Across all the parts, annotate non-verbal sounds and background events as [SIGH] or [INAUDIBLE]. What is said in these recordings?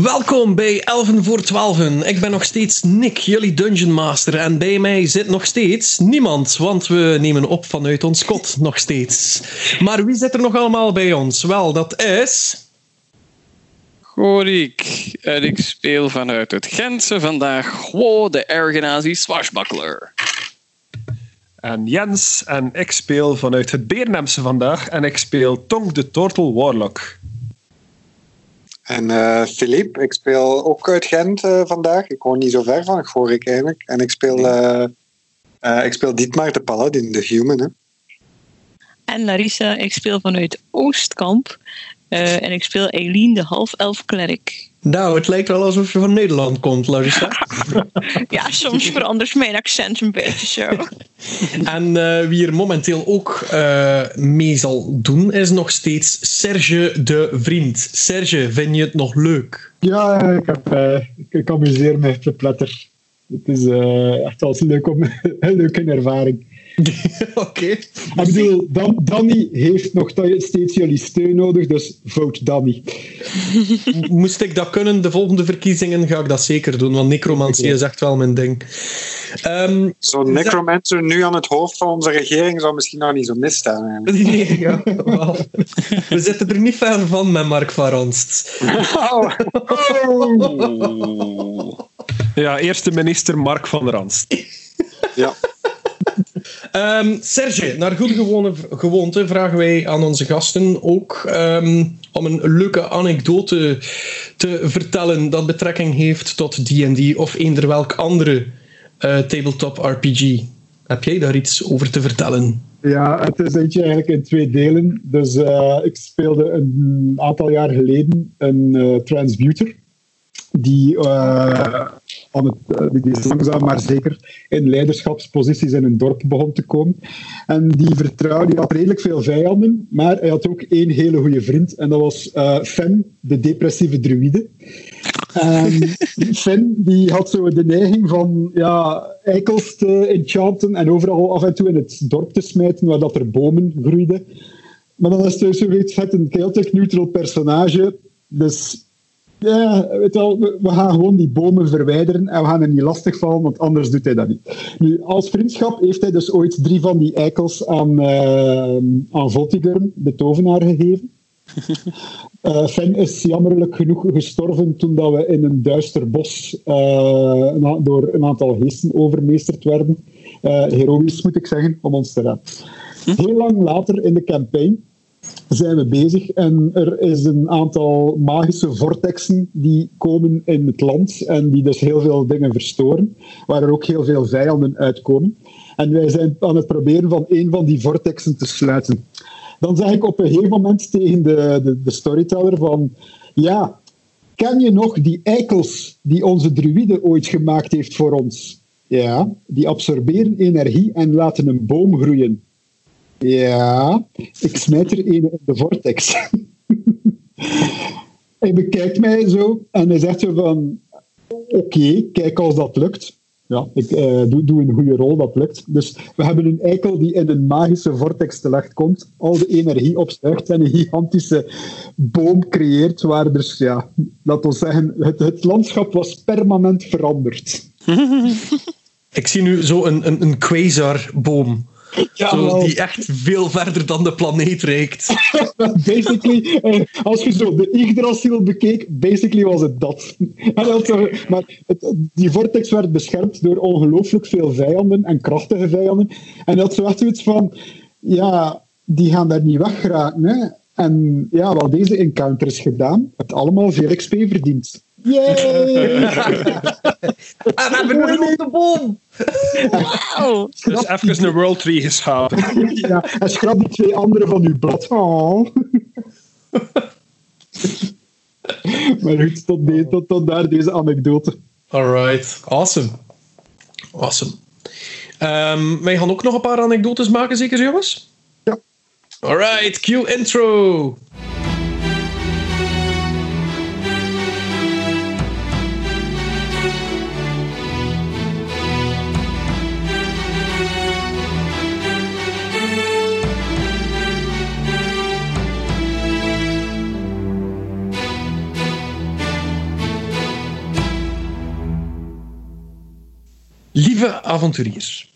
Welkom bij Elven voor Twaalfen. Ik ben nog steeds Nick, jullie Dungeon Master. En bij mij zit nog steeds niemand, want we nemen op vanuit ons kot [LAUGHS] nog steeds. Maar wie zit er nog allemaal bij ons? Wel, dat is... Gorik. En ik speel vanuit het Gentse vandaag Hwo de Ergenazi Swashbuckler. En Jens en ik speel vanuit het Beernemse vandaag en ik speel Tong de Turtle Warlock. En uh, Philippe, ik speel ook uit Gent uh, vandaag. Ik woon niet zo ver van Gorik eigenlijk. En ik speel, uh, ik speel Dietmar de Paladin, de Human. Hè. En Larissa, ik speel vanuit Oostkamp. en ik speel Eileen, de half-elf klerk. Nou, het lijkt wel alsof je van Nederland komt, Larissa. [LAUGHS] ja, soms verandert mijn accent een beetje zo. [LAUGHS] en uh, wie er momenteel ook uh, mee zal doen, is nog steeds Serge de Vriend. Serge, vind je het nog leuk? Ja, ik, heb, uh, ik amuseer me verpletter. Het is echt wel leuk om, [LAUGHS] een leuke ervaring. [LAUGHS] Oké. Ik bedoel, Dan, Danny heeft nog steeds jullie steun nodig, dus vote Danny. Moest ik dat kunnen, de volgende verkiezingen, ga ik dat zeker doen, want necromantie is echt wel mijn ding. Um, Zo'n necromancer nu aan het hoofd van onze regering zou misschien nog niet zo misstaan. [LAUGHS] Nee, ja, wel. We zitten er niet ver van met Mark van Ronst. Oh. Oh. Ja, eerste minister Mark van Ranst. Ja. Um, [LAUGHS] Serge, naar goede gewone, gewoonte vragen wij aan onze gasten ook um, om een leuke anekdote te vertellen dat betrekking heeft tot D&D of eender welk andere uh, tabletop RPG. Heb jij daar iets over te vertellen? Ja, het is eentje eigenlijk in twee delen. Dus uh, ik speelde een aantal jaar geleden een uh, transmuter die, het, die langzaam maar zeker in leiderschapsposities in een dorp begon te komen. En die vertrouwde, die had redelijk veel vijanden, maar hij had ook één hele goede vriend. En dat was uh, Fen, de depressieve druïde. En [LAUGHS] Finn die had zo de neiging van ja, eikels te enchanten en overal af en toe in het dorp te smijten waar dat er bomen groeiden. Maar dan is het zoiets vet een chaotic neutral personage. Dus ja, weet wel, we, we, gaan gewoon die bomen verwijderen en we gaan er niet lastig vallen, want anders doet hij dat niet. Nu, als vriendschap heeft hij dus ooit drie van die eikels aan, uh, aan Voltigurn, de tovenaar, gegeven. [LAUGHS] Uh, Fen is jammerlijk genoeg gestorven toen dat we in een duister bos uh, door een aantal geesten overmeesterd werden. Uh, heroïs moet ik zeggen, om ons te redden. Heel lang later in de campaign zijn we bezig en er is een aantal magische vortexen die komen in het land en die dus heel veel dingen verstoren, waar er ook heel veel vijanden uitkomen. En wij zijn aan het proberen van een van die vortexen te sluiten. Dan zeg ik op een gegeven moment tegen de, de, de storyteller van ja, ken je nog die eikels die onze druïde ooit gemaakt heeft voor ons? Ja, die absorberen energie en laten een boom groeien. Ja, ik smijt er een in de vortex. [LAUGHS] hij bekijkt mij zo en hij zegt zo van... Oké, okay, kijk als dat lukt. Ja, ik uh, doe, doe, een goede rol, dat lukt. Dus we hebben een eikel die in een magische vortex terechtkomt, al de energie opstuigt en een gigantische boom creëert, waar dus, ja, laten we zeggen, het, het landschap was permanent veranderd. [LAUGHS] ik zie nu zo een, een, een quasar-boom. Ja, zo, die echt veel verder dan de planeet reikt. [LAUGHS] basically, eh, als je zo de Yggdrasil bekeek, basically was het dat. [LAUGHS] Zo, maar het, die vortex werd beschermd door ongelooflijk veel vijanden en krachtige vijanden. En dat zo echt zoiets van, ja, die gaan daar niet weggeraken. Hè? En ja, wel deze encounters gedaan, het allemaal veel XP verdiend. Yay! en we hebben nu op de boom! Wow! Dus even een World Tree geschapen. ja, en schrap die twee andere van uw blad. Oh. maar goed, tot, de, tot, tot daar deze anekdote. Alright, awesome. Awesome. Um, wij gaan ook nog een paar anekdotes maken, zeker jongens? Ja. Alright, cue intro! Lieve avonturiers,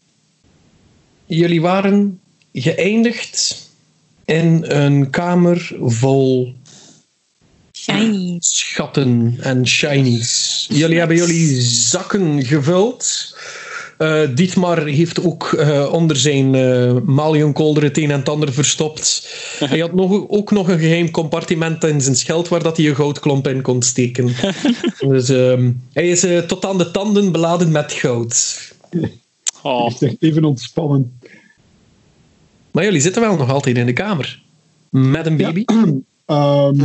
jullie waren geëindigd in een kamer vol Shiny. schatten en shinies. Jullie hebben jullie zakken gevuld. Eh, Dietmar heeft ook eh, onder zijn uh, maliumkolder het een en het ander verstopt. [LAUGHS] Hij had nog, ook nog een geheim compartiment in zijn scheld waar dat hij een goudklomp in kon steken. [LAUGHS] dus ehm, hij is tot aan de tanden beladen met goud. Oh, even ontspannen. Maar jullie zitten wel nog altijd in de kamer. Met een baby. [CLEARS THROAT] Ehm,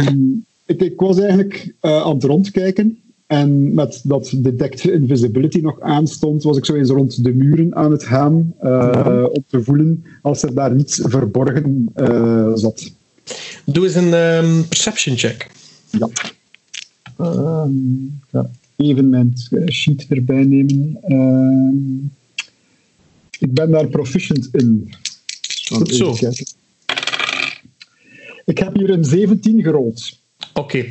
ik, ik was eigenlijk eh, aan het rondkijken. En met dat Detect Invisibility nog aanstond, was ik zo eens rond de muren aan het gaan. eh, om te voelen als er daar niets verborgen eh, zat. Doe eens een ehm, perception check. Ja. Ehm, ja. Even mijn eh, sheet erbij nemen. Ehm, ik ben daar proficient in. Goed zo. Ik heb hier een 17 gerold. Oké.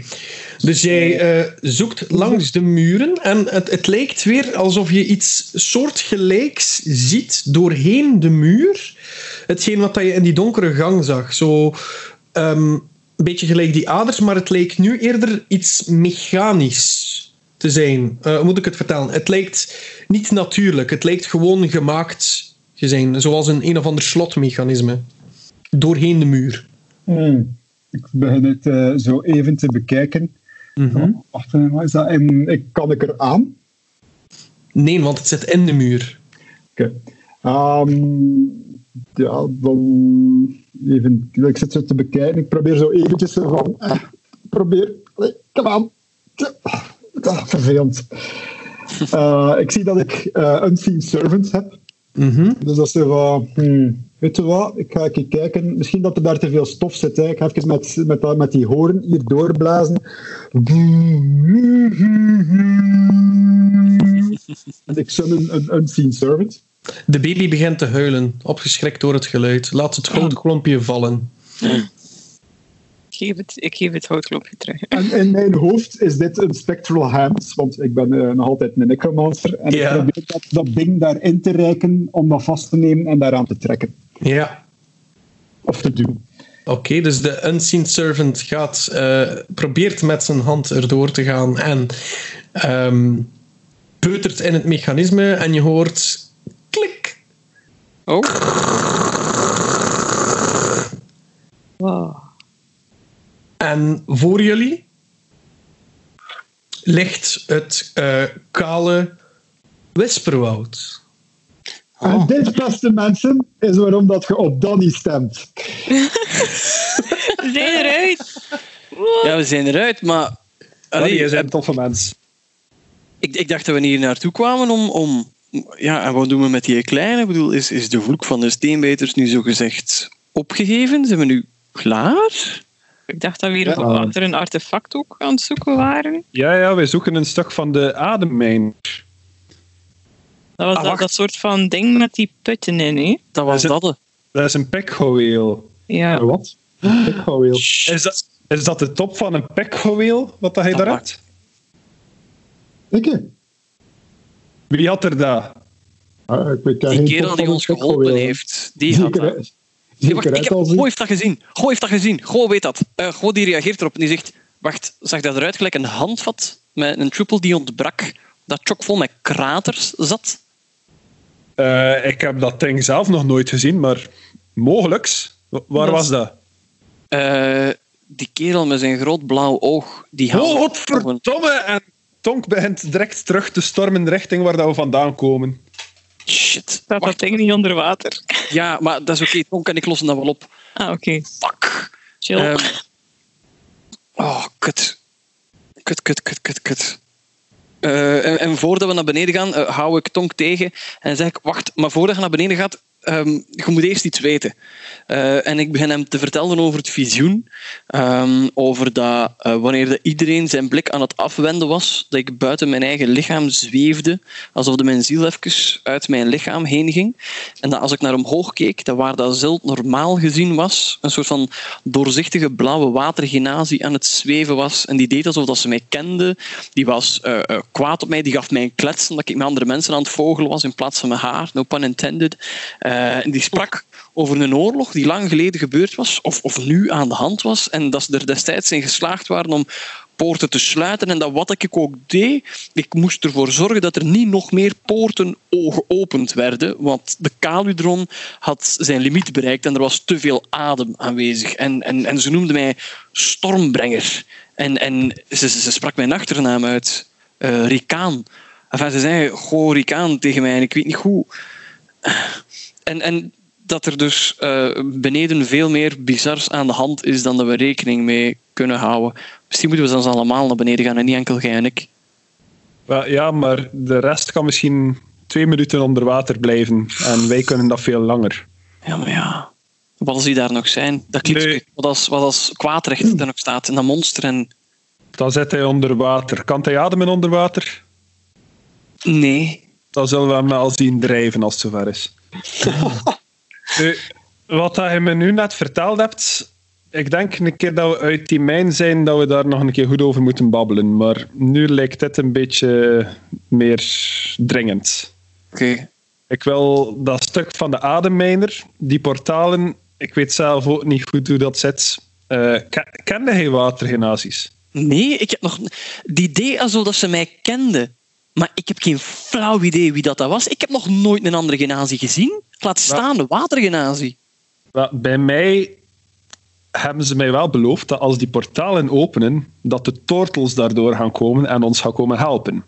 Dus jij eh, zoekt langs de muren en het, het lijkt weer alsof je iets soortgelijks ziet doorheen de muur. Hetgeen wat dat je in die donkere gang zag. Zo ehm, een beetje gelijk die aders, maar het lijkt nu eerder iets mechanisch te zijn. Hoe moet ik het vertellen? Het lijkt niet natuurlijk. Het lijkt gewoon gemaakt te zijn. Zoals een een of ander slotmechanisme. Doorheen de muur. Hmm. Ik begin het eh, zo even te bekijken. Mhm. Wacht, eh, is dat? Ik, kan ik er aan? Nee, want het zit in de muur. Oké. Ehm, ja, dan even. Ik zit zo te bekijken. Ik probeer zo eventjes van. eh, probeer. Kom aan. Ah, vervelend. Eh, ik zie dat ik eh, Unseen Servants heb. Mhm. Dus dat is van. hmm, weet je wat? Ik ga even kijken. Misschien dat er daar te veel stof zit. Hè. Ik ga even met, met, met die hoorn hier doorblazen. En ik summon een Unseen Servant. De baby begint te huilen, opgeschrikt door het geluid. Laat het goudklompje vallen. Ik geef het, ik geef het houtklopje terug. En in mijn hoofd is dit een spectral hand, want ik ben eh, nog altijd een necromancer. En Ja. ik probeer dat, dat ding daarin te reiken om dat vast te nemen en daaraan te trekken. Ja. Of te duwen. Oké, dus de Unseen Servant gaat, eh, probeert met zijn hand erdoor te gaan en ehm, peutert in het mechanisme en je hoort klik. oh. Wow. En voor jullie ligt het eh, kale En dit, beste mensen, is waarom dat je op Danny stemt. We zijn eruit! Ja, we zijn eruit, maar... Allee, je bent een toffe mens. ik, ik dacht dat we hier naartoe kwamen om... om ja, en wat doen we met die kleine? Ik bedoel, is, is de vloek van de steenbijters nu zo gezegd opgegeven? Zijn we nu klaar? Ik dacht dat we hier Ja. een artefact ook aan het zoeken waren. Ja, ja, wij zoeken een stuk van de ademmijn. Dat was Ah, dat, soort van ding met die putten in, hè? Dat was dat. Dat is een pekgoeel. Ja. Eh, Wat? Heel. Is dat, is dat de top van een pekgoeel, wat dat hij daar hebt? Ik? Wie had er dat? Ah, ik weet Die kerel die ons een geholpen heeft, die had dat. wacht, ik heb? Goh heeft dat gezien. Goh heeft dat gezien. Goh weet dat. Eh Goh die reageert erop en die zegt... Wacht, zag dat eruit gelijk een handvat met een triple die ontbrak, dat chockvol met kraters zat? Eh, ik heb dat ding zelf nog nooit gezien, maar mogelijks. Wa- Waar Dat was dat? Eh, die kerel met zijn groot blauw oog, die had... Oh, godverdomme! En Tonk begint direct terug te stormen richting waar dat we vandaan komen. Shit. Staat dat ding niet onder water? ja, maar dat is oké. Tonk en ik lossen dat wel op. Ah, oké. Fuck. Chill. Ehm, oh, kut. Kut, kut, kut, kut, kut. Eh, en, voordat we naar beneden gaan, eh, hou ik Tonk tegen en zeg ik, wacht, maar voordat je naar beneden gaat, ehm, je moet eerst iets weten. Eh, en ik begin hem te vertellen over het visioen. Ehm, over dat eh, wanneer de iedereen zijn blik aan het afwenden was, dat ik buiten mijn eigen lichaam zweefde, alsof de mijn ziel even uit mijn lichaam heen ging. En dat als ik naar omhoog keek, dat waar dat zilt normaal gezien was, een soort van doorzichtige blauwe watergenazie aan het zweven was. En die deed alsof dat ze mij kende. Die was eh, kwaad op mij, die gaf mij een klets omdat ik met andere mensen aan het vogelen was in plaats van mijn haar, no pun intended. Eh, en die sprak over een oorlog die lang geleden gebeurd was, of, of nu aan de hand was, en dat ze er destijds in geslaagd waren om poorten te sluiten. En dat wat ik ook deed, ik moest ervoor zorgen dat er niet nog meer poorten geopend werden, want de Caludron had zijn limiet bereikt en er was te veel adem aanwezig. En, en, en ze noemde mij stormbrenger. En, en ze, ze sprak mijn achternaam uit, eh Rikaan. Enfin, ze zei, goh, Rikaan tegen mij, en ik weet niet hoe. En, en dat er dus eh, beneden veel meer bizars aan de hand is dan dat we rekening mee kunnen houden. Misschien moeten we dan allemaal naar beneden gaan en niet enkel jij en ik. Ja, maar de rest kan misschien twee minuten onder water blijven. En wij kunnen dat veel langer. Ja, maar ja. Wat als die daar nog zijn? Dat klikt Nee. wat als, wat als kwaadrecht er nog staat en dat monster en... Dan zit hij onder water. Kan hij ademen onder water? Nee. Dan zullen we hem al zien drijven als het zover is. [LAUGHS] Nu, wat dat je me nu net verteld hebt, ik denk een keer dat we uit die mijn zijn, dat we daar nog een keer goed over moeten babbelen. Maar nu lijkt dit een beetje meer dringend. Oké. Ik wil dat stuk van de ademmijner, die portalen, ik weet zelf ook niet goed hoe dat zit. Eh ken- kende hij watergenazies? Nee, ik heb nog... Die deed alsof dat ze mij kende. Maar ik heb geen flauw idee wie dat, dat was. Ik heb nog nooit een andere genazie gezien. Laat staan, de watergenazie. Bij mij hebben ze mij wel beloofd dat als die portalen openen, dat de tortels daardoor gaan komen en ons gaan komen helpen.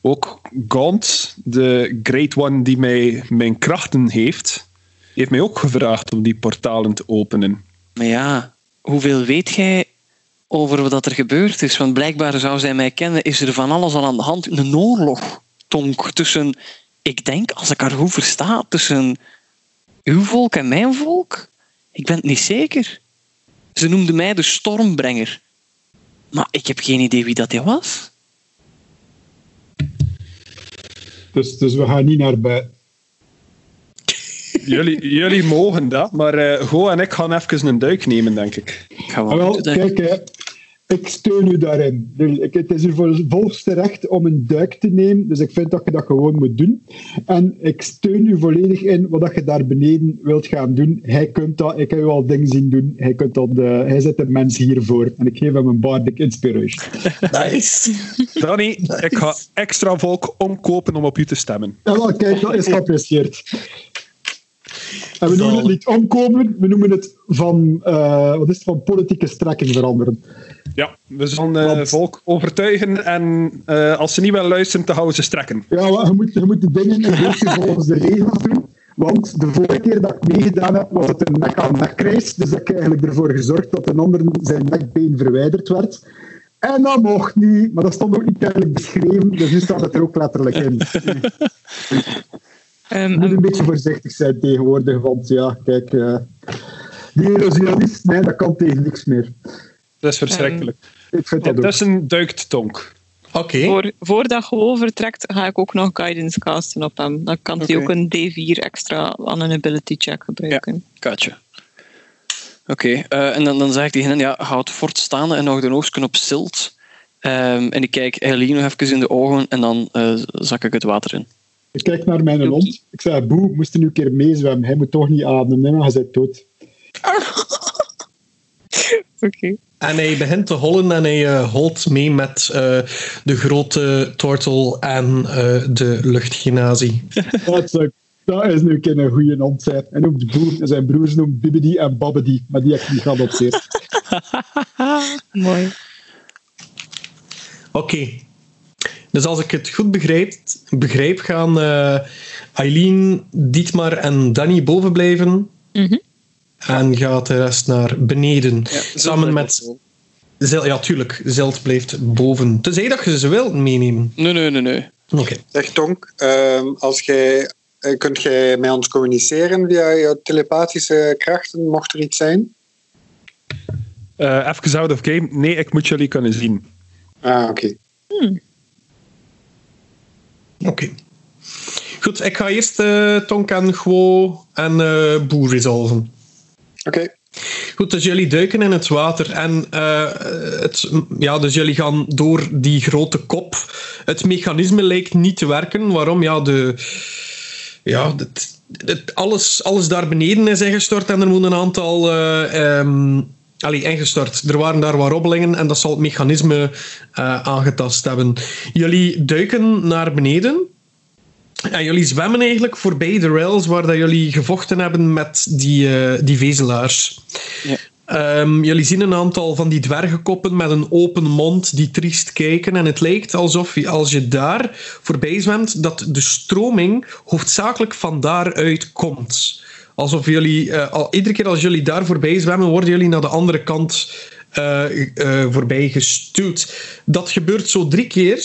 Ook Gaunt, de Great One die mij mijn krachten heeft, heeft mij ook gevraagd om die portalen te openen. Maar ja, hoeveel weet jij over wat er gebeurd is? Want blijkbaar zou zij mij kennen, is er van alles al aan de hand. Een oorlog, Tonk, tussen, ik denk, als ik haar goed versta, tussen uw volk en mijn volk? Ik ben het niet zeker. Ze noemde mij de stormbrenger. Maar ik heb geen idee wie dat hij was. Dus, dus we gaan niet naar. Jullie, jullie mogen dat, maar eh Go en ik gaan even een duik nemen, denk ik. Ik ga Ah, wel wel, kijk, hè, ik steun u daarin. Ik- Het is uw vol- volste recht om een duik te nemen, dus ik vind dat je dat gewoon moet doen. En ik steun u volledig in wat dat je daar beneden wilt gaan doen. Hij kunt dat, ik heb u al dingen zien doen. Hij, kunt dat, eh, hij zet de mens hiervoor. En ik geef hem een bardic inspiration. [LAUGHS] Nice. Danny, ik ga extra volk omkopen om op u te stemmen. Ja, wel, kijk, dat is geapprecieerd. En we noemen het niet omkomen, we noemen het van, eh, wat is het, van politieke strekking veranderen. Ja, we zullen eh, Want- volk overtuigen en eh, als ze niet willen luisteren, dan houden ze strekken. Ja, maar je moet, je moet de dingen een beetje volgens de regels doen. Want de vorige keer dat ik meegedaan heb, was het een nek-aan-nek race. Dus ik heb eigenlijk ervoor gezorgd dat een ander zijn nekbeen verwijderd werd. En dat mocht niet, maar dat stond ook niet duidelijk beschreven. Dus nu staat het er ook letterlijk in. [LAUGHS] Ehm, Je moet een beetje voorzichtig zijn tegenwoordig, want ja, kijk... eh die erosionist, nee, dat kan tegen niks meer. Dat is verschrikkelijk. Ik vind dat ook. Intussen duikt Tonk. Oké. voor, voordat je vertrekt, ga ik ook nog guidance casten op hem. Dan kan hij ook een D4 extra aan een ability check gebruiken. Katje. Oké, eh, en dan, dan zeg ik tegen hen, ja, houd fort staan en nog de oogsten op zilt. Ehm, en ik kijk Eileen nog even in de ogen en dan eh, zak ik het water in. Ik kijk naar mijn Oké. hond. Ik zei, Boe, moest er nu een keer meezwemmen. Hij moet toch niet ademen, hè, maar hij zit dood. [LAUGHS] Oké. En hij begint te hollen en hij eh, holt mee met eh, de grote tortel en eh, de luchtgenazie. [LAUGHS] Dat is, dat is nu een keer een goede hond. Zijn. Hij noemt Boe, en zijn broers noemen Bibidi en Babbidi, maar die heb ik niet geadopteerd. [LAUGHS] Mooi. Oké. Dus als ik het goed begrijp, begrijp gaan eh Eileen, Dietmar en Danny boven blijven. Mhm. En gaat de rest naar beneden. Samen met... Zil, ja, tuurlijk. Zilt blijft boven. Tenzij dat je ze wilt meenemen. Nee, nee, nee, nee. Oké. Zeg Tonk, ehm, als jij eh, kunt jij met ons communiceren via jouw telepathische krachten, mocht er iets zijn? Eh, even out of game. Nee, ik moet jullie kunnen zien. Ah, oké. Oké. Goed, ik ga eerst eh Tonk en Gwo en eh Boer resolven. Oké. Goed, dus jullie duiken in het water en eh, het, ja, dus jullie gaan door die grote kop. Het mechanisme lijkt niet te werken. Waarom? Ja, de, ja het, het, alles, alles daar beneden is ingestort en er moeten een aantal eh, ehm, allee, ingestort. Er waren daar wat robbelingen en dat zal het mechanisme eh, aangetast hebben. Jullie duiken naar beneden. En jullie zwemmen eigenlijk voorbij de rails waar dat jullie gevochten hebben met die, eh, die vezelaars. Ja. Ehm, jullie zien een aantal van die dwergenkoppen met een open mond die triest kijken. En het lijkt alsof je, als je daar voorbij zwemt, dat de stroming hoofdzakelijk van daaruit komt. Alsof jullie, eh, al, iedere keer als jullie daar voorbij zwemmen, worden jullie naar de andere kant eh, eh, voorbij gestuurd. Dat gebeurt zo drie keer.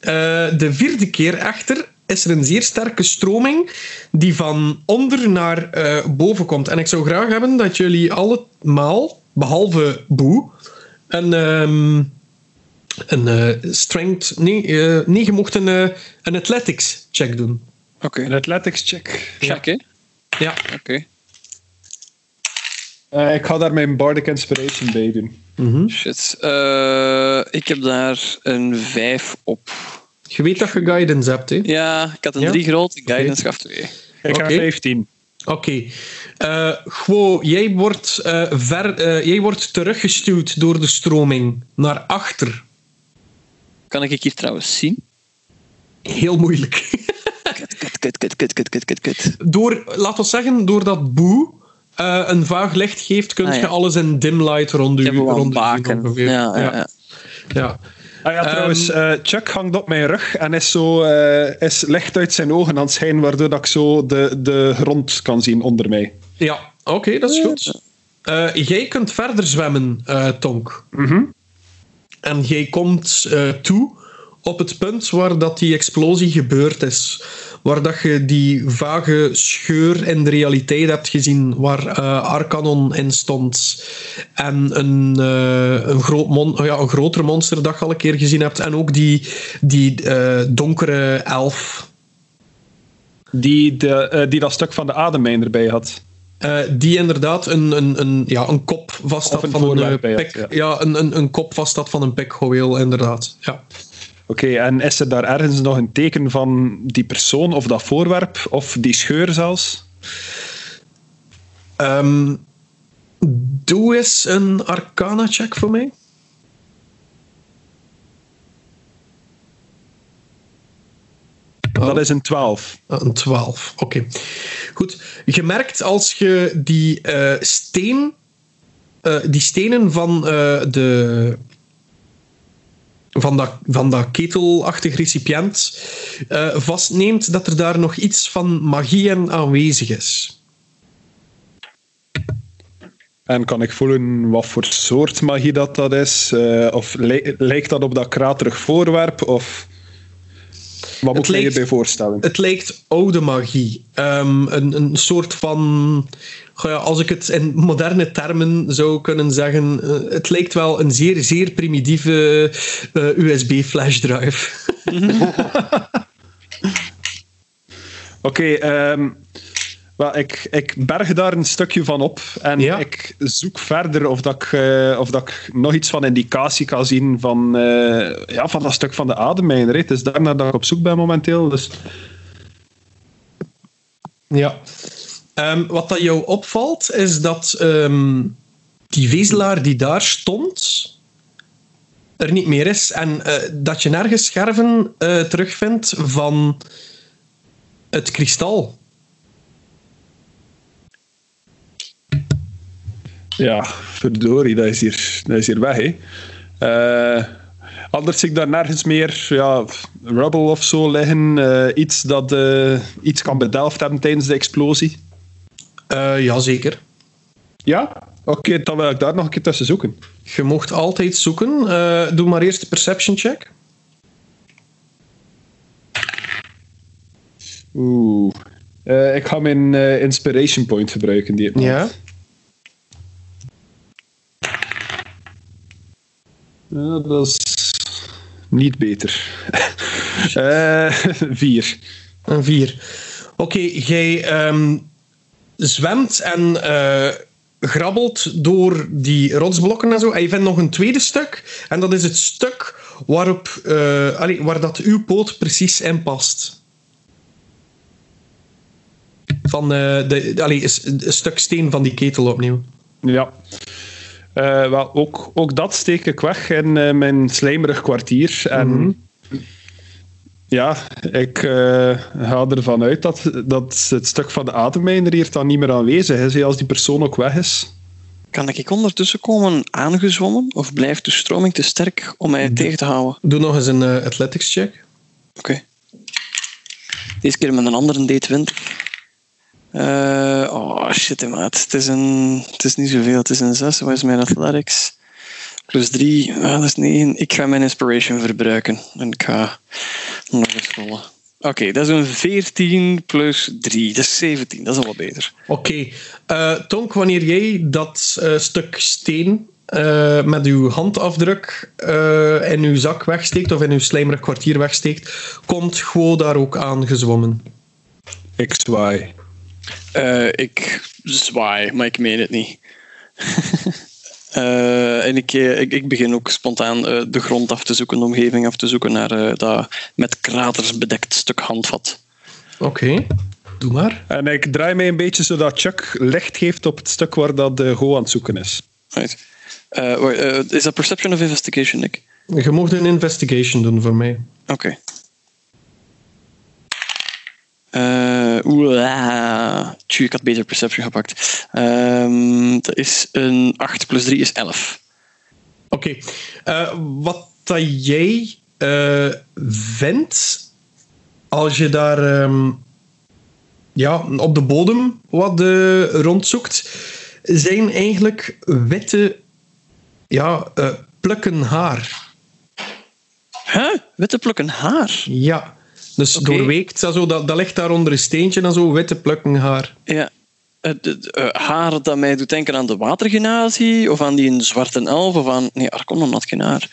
Eh, de vierde keer echter is er een zeer sterke stroming die van onder naar eh, boven komt. En ik zou graag hebben dat jullie allemaal, behalve Boe, een, ehm, een eh, strength... Nee, eh, nee, je mocht een, eh, een athletics check doen. Oké. Een athletics check. Check, hè? Ja. Oké. Eh, ik ga daar mijn Bardic Inspiration bij doen. Mhm. Shit. Eh, ik heb daar een 5 op. Je weet dat je guidance hebt, hè? Ja, ik had een Ja? 3 groot, guidance gaf 2. Ik ga Oké. 15. Oké. Eh Gwo, jij wordt, eh, ver, eh, jij wordt teruggestuwd door de stroming naar achter. Kan ik hier trouwens zien? Heel moeilijk. [LAUGHS] Kut, kut, kut, kut, kut, kut, kut, kut, kut. Door, laten we zeggen, doordat Boe eh, een vaag licht geeft, kun Ah, je ja. alles in dim light rond zien baken. Ja, ja, ja. ja. Ah ja, Ehm, trouwens, eh, Chuck hangt op mijn rug en is, zo, eh, is licht uit zijn ogen aan het schijnen, waardoor dat ik zo de, de grond kan zien onder mij. Ja, oké, dat is goed. Eh, jij kunt verder zwemmen, eh, Tonk. Mhm. En jij komt eh, toe op het punt waar dat die explosie gebeurd is. Waar dat je die vage scheur in de realiteit hebt gezien, waar eh, Arcanon in stond. En een, eh, een, groot mon oh ja, een groter monster dat je al een keer gezien hebt. En ook die, die eh, donkere elf. Die, de, die dat stuk van de ademmijn erbij had. Die inderdaad een, een, een, ja, een kop vast had van een pik. ja. Ja, een, een, een kop vast had van een pikhoeel, inderdaad. Ja. Oké, en is er daar ergens nog een teken van die persoon of dat voorwerp, of die scheur zelfs? Ehm, doe eens een arcana-check voor mij. Dat is een 12. Ah, Een 12, oké. Goed. Je merkt als je die eh, steen, eh, die stenen van eh, de. Van dat, van dat ketelachtig recipiënt eh, vastneemt, dat er daar nog iets van magie in aanwezig is. En kan ik voelen wat voor soort magie dat, dat is? Eh, of li- lijkt dat op dat kraterig voorwerp? Of wat moet me lijkt- hierbij voorstellen? Het lijkt oude magie. Ehm, een, een soort van. Ja, als ik het in moderne termen zou kunnen zeggen. eh, het lijkt wel een zeer, zeer primitieve eh, USB-flashdrive. [LAUGHS] Oké, ehm, ik, ik berg daar een stukje van op en Ja. ik zoek verder of, dat ik, eh, of dat ik nog iets van indicatie kan zien van, ja, van dat stuk van de ademmijner. hè. Het is daarnaar dat ik op zoek ben momenteel. Dus Ja. Ehm, wat dat jou opvalt, is dat ehm, die vezelaar die daar stond, er niet meer is. En eh, dat je nergens scherven eh, terugvindt van het kristal. ja, verdorie, dat is hier, is hier weg. Hè. Eh, anders zie ik daar nergens meer ja, rubble of zo liggen. iets dat iets kan bedelft hebben tijdens de explosie. Eh jazeker. Ja? Oké, dan wil ik daar nog een keer tussen zoeken. Je mocht altijd zoeken. Eh, doe maar eerst de perception check. Oeh, Eh, ik ga mijn Inspiration Point gebruiken. Die Ja. Ja, dat is niet beter. [LAUGHS] [LAUGHS] Vier. Een vier. Oké, jij ehm, zwemt en eh, grabbelt door die rotsblokken en zo. En je vindt nog een tweede stuk. En dat is het stuk waarop, allee, waar dat uw poot precies in past. Van eh, de, allee, een, stuk steen van die ketel opnieuw. Ja. Wel, ook, ook dat steek ik weg in mijn slijmerig kwartier. En ja, ik eh, ga ervan uit dat, dat het stuk van de ademmijner hier dan niet meer aanwezig is, hè, als die persoon ook weg is. Kan ik ondertussen komen aangezwommen? Of blijft de stroming te sterk om mij tegen te houden? Doe nog eens een eh, athletics check. Oké. Deze keer met een andere D20. Eh, oh shit, maat. Het is, een, het is niet zoveel. Het is een 6. Wat is mijn athletics? Plus 3. Ah, dat is 9. Ik ga mijn inspiration verbruiken. En ik ga nog eens rollen. Oké, dat is een 14 plus 3. Dat is 17. Dat is al wat beter. Oké. Eh, Tonk, wanneer jij dat eh, stuk steen eh, met uw handafdruk eh, in uw zak wegsteekt of in uw slijmerig kwartier wegsteekt, komt Gwo daar ook aan gezwommen. Ik zwaai. Eh, ik zwaai, maar ik meen het niet. [LAUGHS] Eh, en ik, eh, ik, ik begin ook spontaan eh, de grond af te zoeken, de omgeving af te zoeken naar eh, dat met kraters bedekt stuk handvat. Oké, doe maar. En ik draai mij een beetje zodat Chuck licht geeft op het stuk waar dat de Go aan het zoeken is. Right. Eh, eh, is dat perception of investigation, Nick? Je mocht een investigation doen voor mij. Oké. Oeh, tju, ik had beter perception gepakt. Ehm, dat is een 8 plus 3 is 11. Oké. Eh, wat dat jij eh, vindt als je daar ehm, ja, op de bodem wat eh, rondzoekt, zijn eigenlijk witte ja, eh, plukken haar. Huh? Witte plukken haar? Ja. Dus doorweekt, dat, zo, dat, dat ligt daar onder een steentje en zo, witte plukken haar. Ja. Het, het, eh, haar dat mij doet denken aan de watergenazie, of aan die een zwarte elf, of aan... Nee, Arconon had geen haar.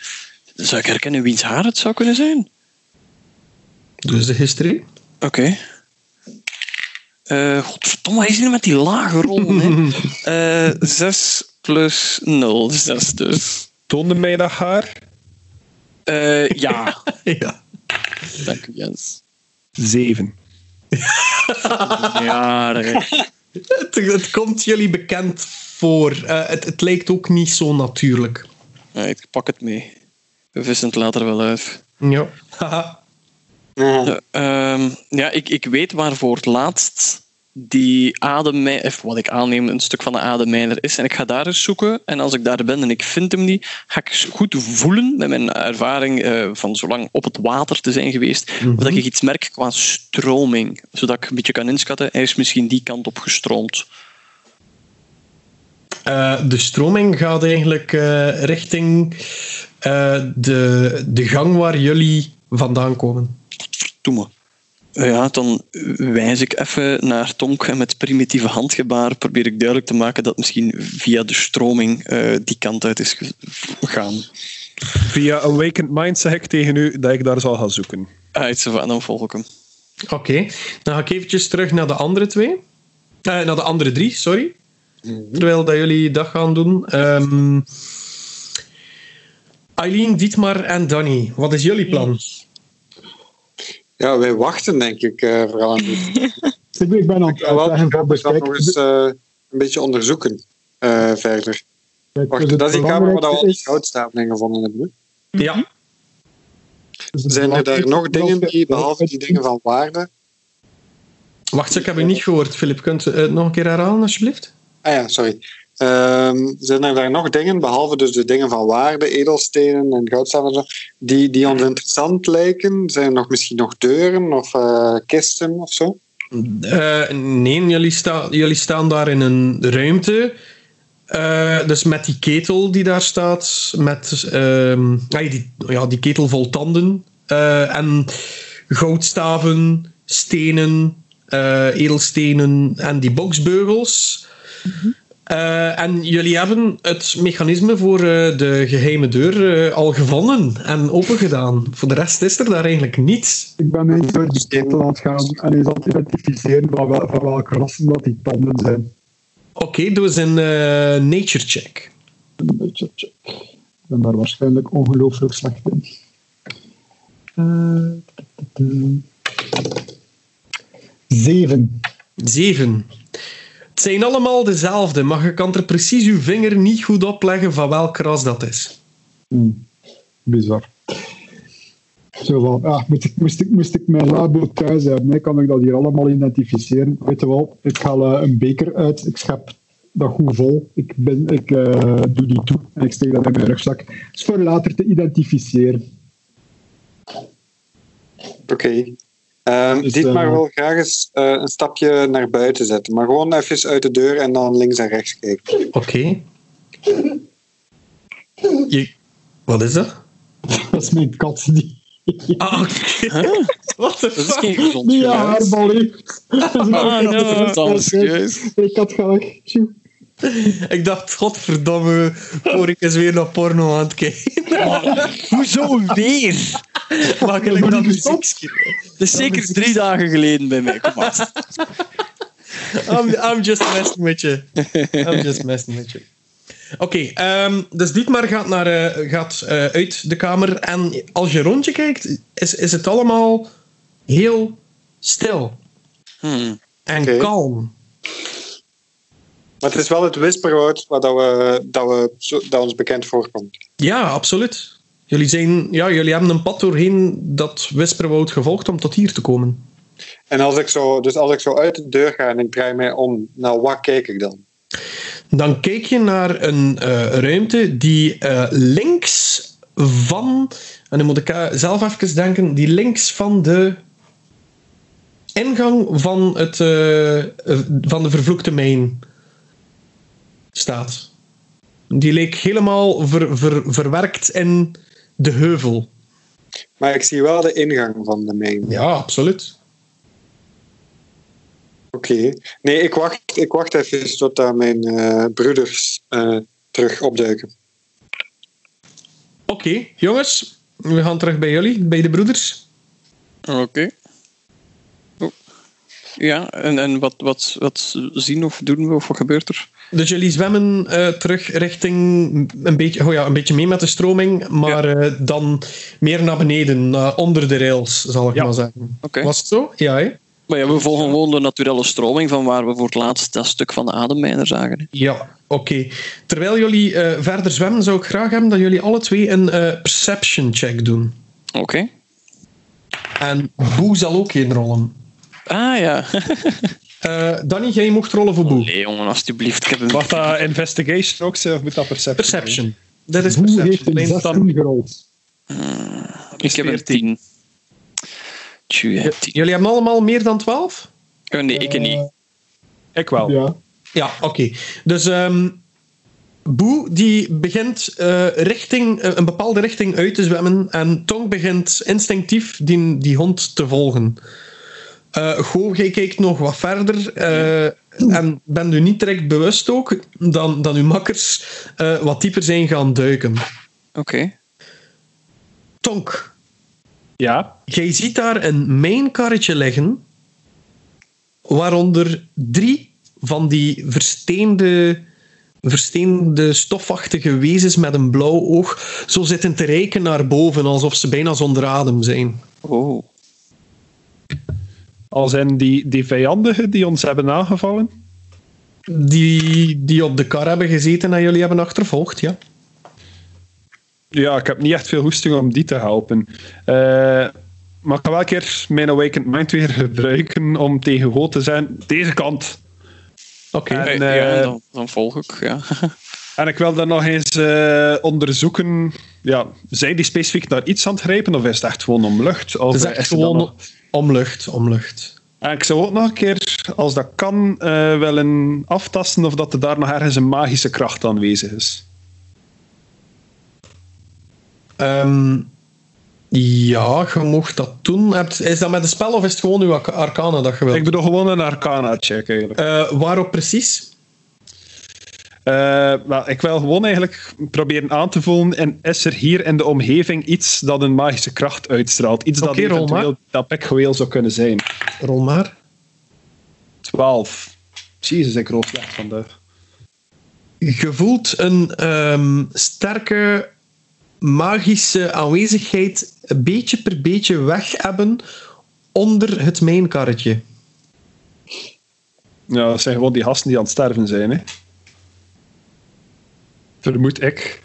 Zou ik herkennen wiens haar het zou kunnen zijn? Dus de history. Oké. Eh, godverdomme, hij is hier met die lage hè. [LAUGHS] Eh 6 plus 0, 6 dus. Toonde mij dat haar? Eh, ja, [LAUGHS] ja. Dank u Jens. Zeven. Ja, dat- Het, het komt jullie bekend voor. Eh, het, het lijkt ook niet zo natuurlijk. ja, ik pak het mee. We vissen het later wel uit. Ja. [LAUGHS] Ja, ehm, ja ik, ik weet waarvoor het laatst die ademmijner, of wat ik aanneem, een stuk van de ademmijner is. En ik ga daar eens zoeken. En als ik daar ben en ik vind hem niet, ga ik goed voelen met mijn ervaring eh, van zo lang op het water te zijn geweest. Of dat ik iets merk qua stroming. Zodat ik een beetje kan inschatten, hij is misschien die kant op gestroomd. Eh, de stroming gaat eigenlijk eh, richting de, de gang waar jullie vandaan komen. Doe maar. Ja, dan wijs ik even naar Tonk en met primitieve handgebaar probeer ik duidelijk te maken dat misschien via de stroming eh, die kant uit is gegaan. Via Awakened Mind zeg ik tegen u dat ik daar zal gaan zoeken. Uit, van, dan volg ik hem. Oké, dan ga ik eventjes terug naar de andere twee. Eh, naar de andere drie, sorry. Terwijl dat jullie dat gaan doen. Ehm Eileen, Dietmar en Danny, wat is jullie plan? Ja, wij wachten denk ik eh, vooral aan die. Ik, [LAUGHS] ik ben aan het dat nog eens eh, een beetje onderzoeken eh, verder. Kijk, Wacht, dus dat is die kamer waar we al die in gevonden hebben. hè? Ja, dus Zijn er daar nog dingen die, behalve die dingen van waarde? wacht, ik heb je niet gehoord. Filip, kunt u het nog een keer herhalen, alsjeblieft? Ah ja, sorry. Ehm, zijn er daar nog dingen, behalve dus de dingen van waarde, edelstenen en goudstaven die, die ons interessant lijken? Zijn er nog misschien nog deuren of eh, kisten of zo? Eh, nee, jullie, sta, jullie staan daar in een ruimte. Eh, dus met die ketel die daar staat, met ehm, ah, die, ja, die ketel vol tanden eh, en goudstaven, stenen, eh, edelstenen en die boxbeugels. Eh, en jullie hebben het mechanisme voor eh, de geheime deur eh, al gevonden en opengedaan. Voor de rest is er daar eigenlijk niets. Ik ben eens door die ketel aan het gaan en eens aan het identificeren van, wel, van welke rassen dat die tanden zijn. Oké, doe eens een nature check. Een beetje check. Ik ben daar waarschijnlijk ongelooflijk slecht in. Zeven. Zeven. Het zijn allemaal dezelfde, maar je kan er precies je vinger niet goed op leggen van welk ras dat is. Hmm. Bizar. Zo van, ah, moest, ik, moest, ik, moest ik mijn labo thuis hebben, hè, kan ik dat hier allemaal identificeren. Weet je wel, ik haal eh, een beker uit, ik schep dat goed vol, ik, ben, ik eh, doe die toe en ik steek dat in mijn rugzak. is voor later te identificeren. Oké. Ehm Dus, Dietmar eh, wil graag eens eh, een stapje naar buiten zetten. Maar gewoon even uit de deur en dan links en rechts kijken. Oké. Je... Wat is dat? [LAUGHS] Dat is mijn kat die, Ah, oké. [LAUGHS] What the Dat is geen gezond die heeft. Dat is Ah, mijn no, kat. dat is serieus. Ik had. Tjoe. Ik dacht, godverdomme, voor ik eens weer naar porno aan het kijken. Hoezo weer? Maak ik dat muziekje. Dat is zeker drie dagen geleden bij mij. Kom maar. [LAUGHS] I'm, I'm just messing with you. I'm just messing with you. Oké, ehm, dus Dietmar gaat, naar, eh, gaat eh, uit de kamer. En als je rondje kijkt, is, is het allemaal heel stil Hmm. en kalm. Maar het is wel het whisperwoord wat dat we, dat we, dat ons bekend voorkomt. Ja, absoluut. Jullie, zijn, ja, jullie hebben een pad doorheen dat Wisperwoud gevolgd om tot hier te komen. En als ik zo, dus als ik zo uit de deur ga en ik draai mij om, naar wat kijk ik dan? Dan kijk je naar een eh, ruimte die eh, links van, en dan moet ik eh, zelf even denken, die links van de ingang van, het, van de vervloekte mijn staat. Die leek helemaal ver- ver- verwerkt in de heuvel. Maar ik zie wel de ingang van de mijn. Ja, absoluut. Oké. Nee, ik wacht, ik wacht even tot uh, mijn eh, broeders eh, terug opduiken. Oké, jongens, we gaan terug bij jullie, bij de broeders. Oké. Oh. Ja, en, en wat, wat, wat zien of doen we of wat gebeurt er? Dus jullie zwemmen eh, terug richting een beetje, oh ja, een beetje mee met de stroming, maar eh, dan meer naar beneden, onder de rails, zal ik Ja. maar zeggen. Was het zo? Ja, hè? Maar ja, we volgen gewoon de naturele stroming van waar we voor het laatst dat stuk van de ademmijner zagen. hè. Ja, oké. Terwijl jullie eh, verder zwemmen, zou ik graag hebben dat jullie alle twee een perception check doen. Oké. En Boe zal ook een rollen. Ah ja. [LAUGHS] Eh Danny, jij mocht rollen voor Boe. Nee, jongen, alstublieft. Ik heb een... Dat investigation ook zijn of moet dat perception? zijn? Perception. Dat is Boe heeft perception. een Alleen 16 dan- gerold. Ik heb een 14. 10. Tjoe, jij hebt 10. Jullie hebben allemaal meer dan 12? Oh, nee, ik niet. Ik wel. Ja. Ja, oké. Dus ehm Boe die begint eh, richting, eh, een bepaalde richting uit te zwemmen en Tong begint instinctief die, die hond te volgen. Eh Go, jij kijkt nog wat verder eh, en bent u niet direct bewust ook dan, dan uw makkers eh, wat dieper zijn gaan duiken. Oké. Tonk, Ja. jij ziet daar een mijnkarretje liggen waaronder drie van die versteende, versteende stofachtige wezens met een blauw oog zo zitten te reiken naar boven alsof ze bijna zonder adem zijn. Oh. Al zijn die, die vijandigen die ons hebben aangevallen. Die, die op de kar hebben gezeten en jullie hebben achtervolgd, ja. Ja, ik heb niet echt veel hoesting om die te helpen. Eh, maar ik ga wel een keer mijn Awakened Mind weer gebruiken om tegen Go te zijn. Deze kant. Oké. En, Eh, ja, dan, dan volg ik, ja. [LAUGHS] En ik wil dan nog eens eh, onderzoeken. Ja, zijn die specifiek naar iets aan het grijpen of is het echt gewoon om lucht? Of Het is echt dan gewoon nog- om lucht, om lucht. En ik zou ook nog een keer, als dat kan, eh willen aftasten of dat er daar nog ergens een magische kracht aanwezig is. Ehm, Ja, je mocht dat doen. Is dat met een spel of is het gewoon uw arca- arcana dat je wilt? Ik bedoel gewoon een arcana check eigenlijk. Eh, waarop precies? Eh, wel, ik wil gewoon eigenlijk proberen aan te voelen. En is er hier in de omgeving iets dat een magische kracht uitstraalt? Iets dat rol maar. eventueel dat Pekgeweel zou kunnen zijn. Rol maar. 12. Jezus, ik rol slecht vandaag. Je voelt een ehm, sterke magische aanwezigheid beetje per beetje weg hebben onder het mijnkarretje. Ja, dat zijn gewoon die gasten die aan het sterven zijn. Hè. Vermoed ik.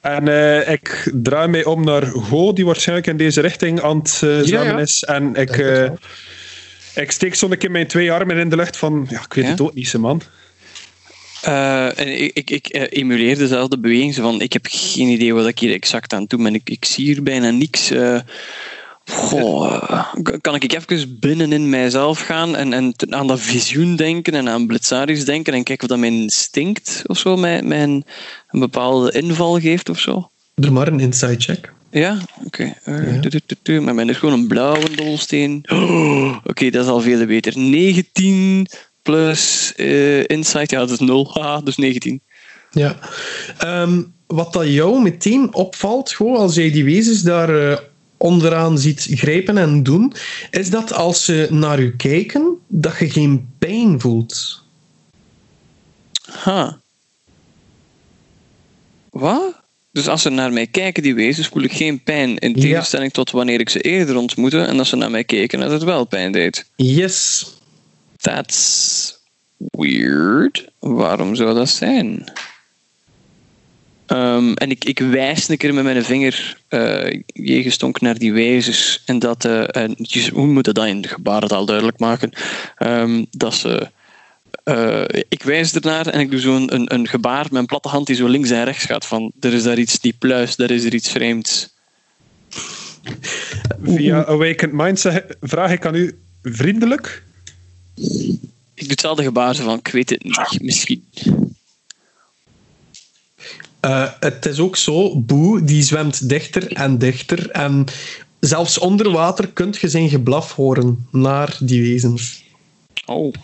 En eh, ik draai mij om naar Go, die waarschijnlijk in deze richting aan het zwemmen ja. is. En ik, eh, ik steek zo'n keer mijn twee armen in de lucht van... Ja, ik weet Ja? het ook niet, ze man. En ik ik, ik emuleer dezelfde beweging. Van, ik heb geen idee wat ik hier exact aan doe. En ik, ik zie hier bijna niks. Goh, eh, kan ik even binnenin mijzelf gaan en, en aan dat visioen denken en aan Blitzaris denken en kijken of dat mijn instinct of zo mij, mij een, een bepaalde inval geeft of zo? Doe maar een inside check. Ja, oké. Eh, Ja. Maar mijn is gewoon een blauwe dolsteen. Oh, [GASPS] oké, dat is al veel beter. 19 plus eh, insight, ja, dat is 0. Haha, dus 19. Ja. Ehm, wat dat jou meteen opvalt, gewoon als jij die wezens daar eh, onderaan ziet grijpen en doen, is dat als ze naar u kijken, dat je geen pijn voelt. Ha. Wat? Dus als ze naar mij kijken, die wezens, voel ik geen pijn. In Ja. tegenstelling tot wanneer ik ze eerder ontmoette en als ze naar mij keken, dat het wel pijn deed. Yes. That's weird. Waarom zou dat zijn? Ehm, en ik, ik wijs een keer met mijn vinger eh jegestonk naar die wezens. En dat, eh, en, hoe moet dat in gebarentaal duidelijk maken? Ehm, dat ze. eh, ik wijs ernaar en ik doe zo'n een, een gebaar met een platte hand die zo links en rechts gaat. Van er is daar iets die pluist, er is er iets vreemds. Via Awakened Mind zeg- vraag ik aan u vriendelijk. Ik doe hetzelfde gebaar zo van ik weet het niet, misschien. Eh, het is ook zo, Boe die zwemt dichter en dichter. En zelfs onder water kunt je zijn geblaf horen naar die wezens. Oh.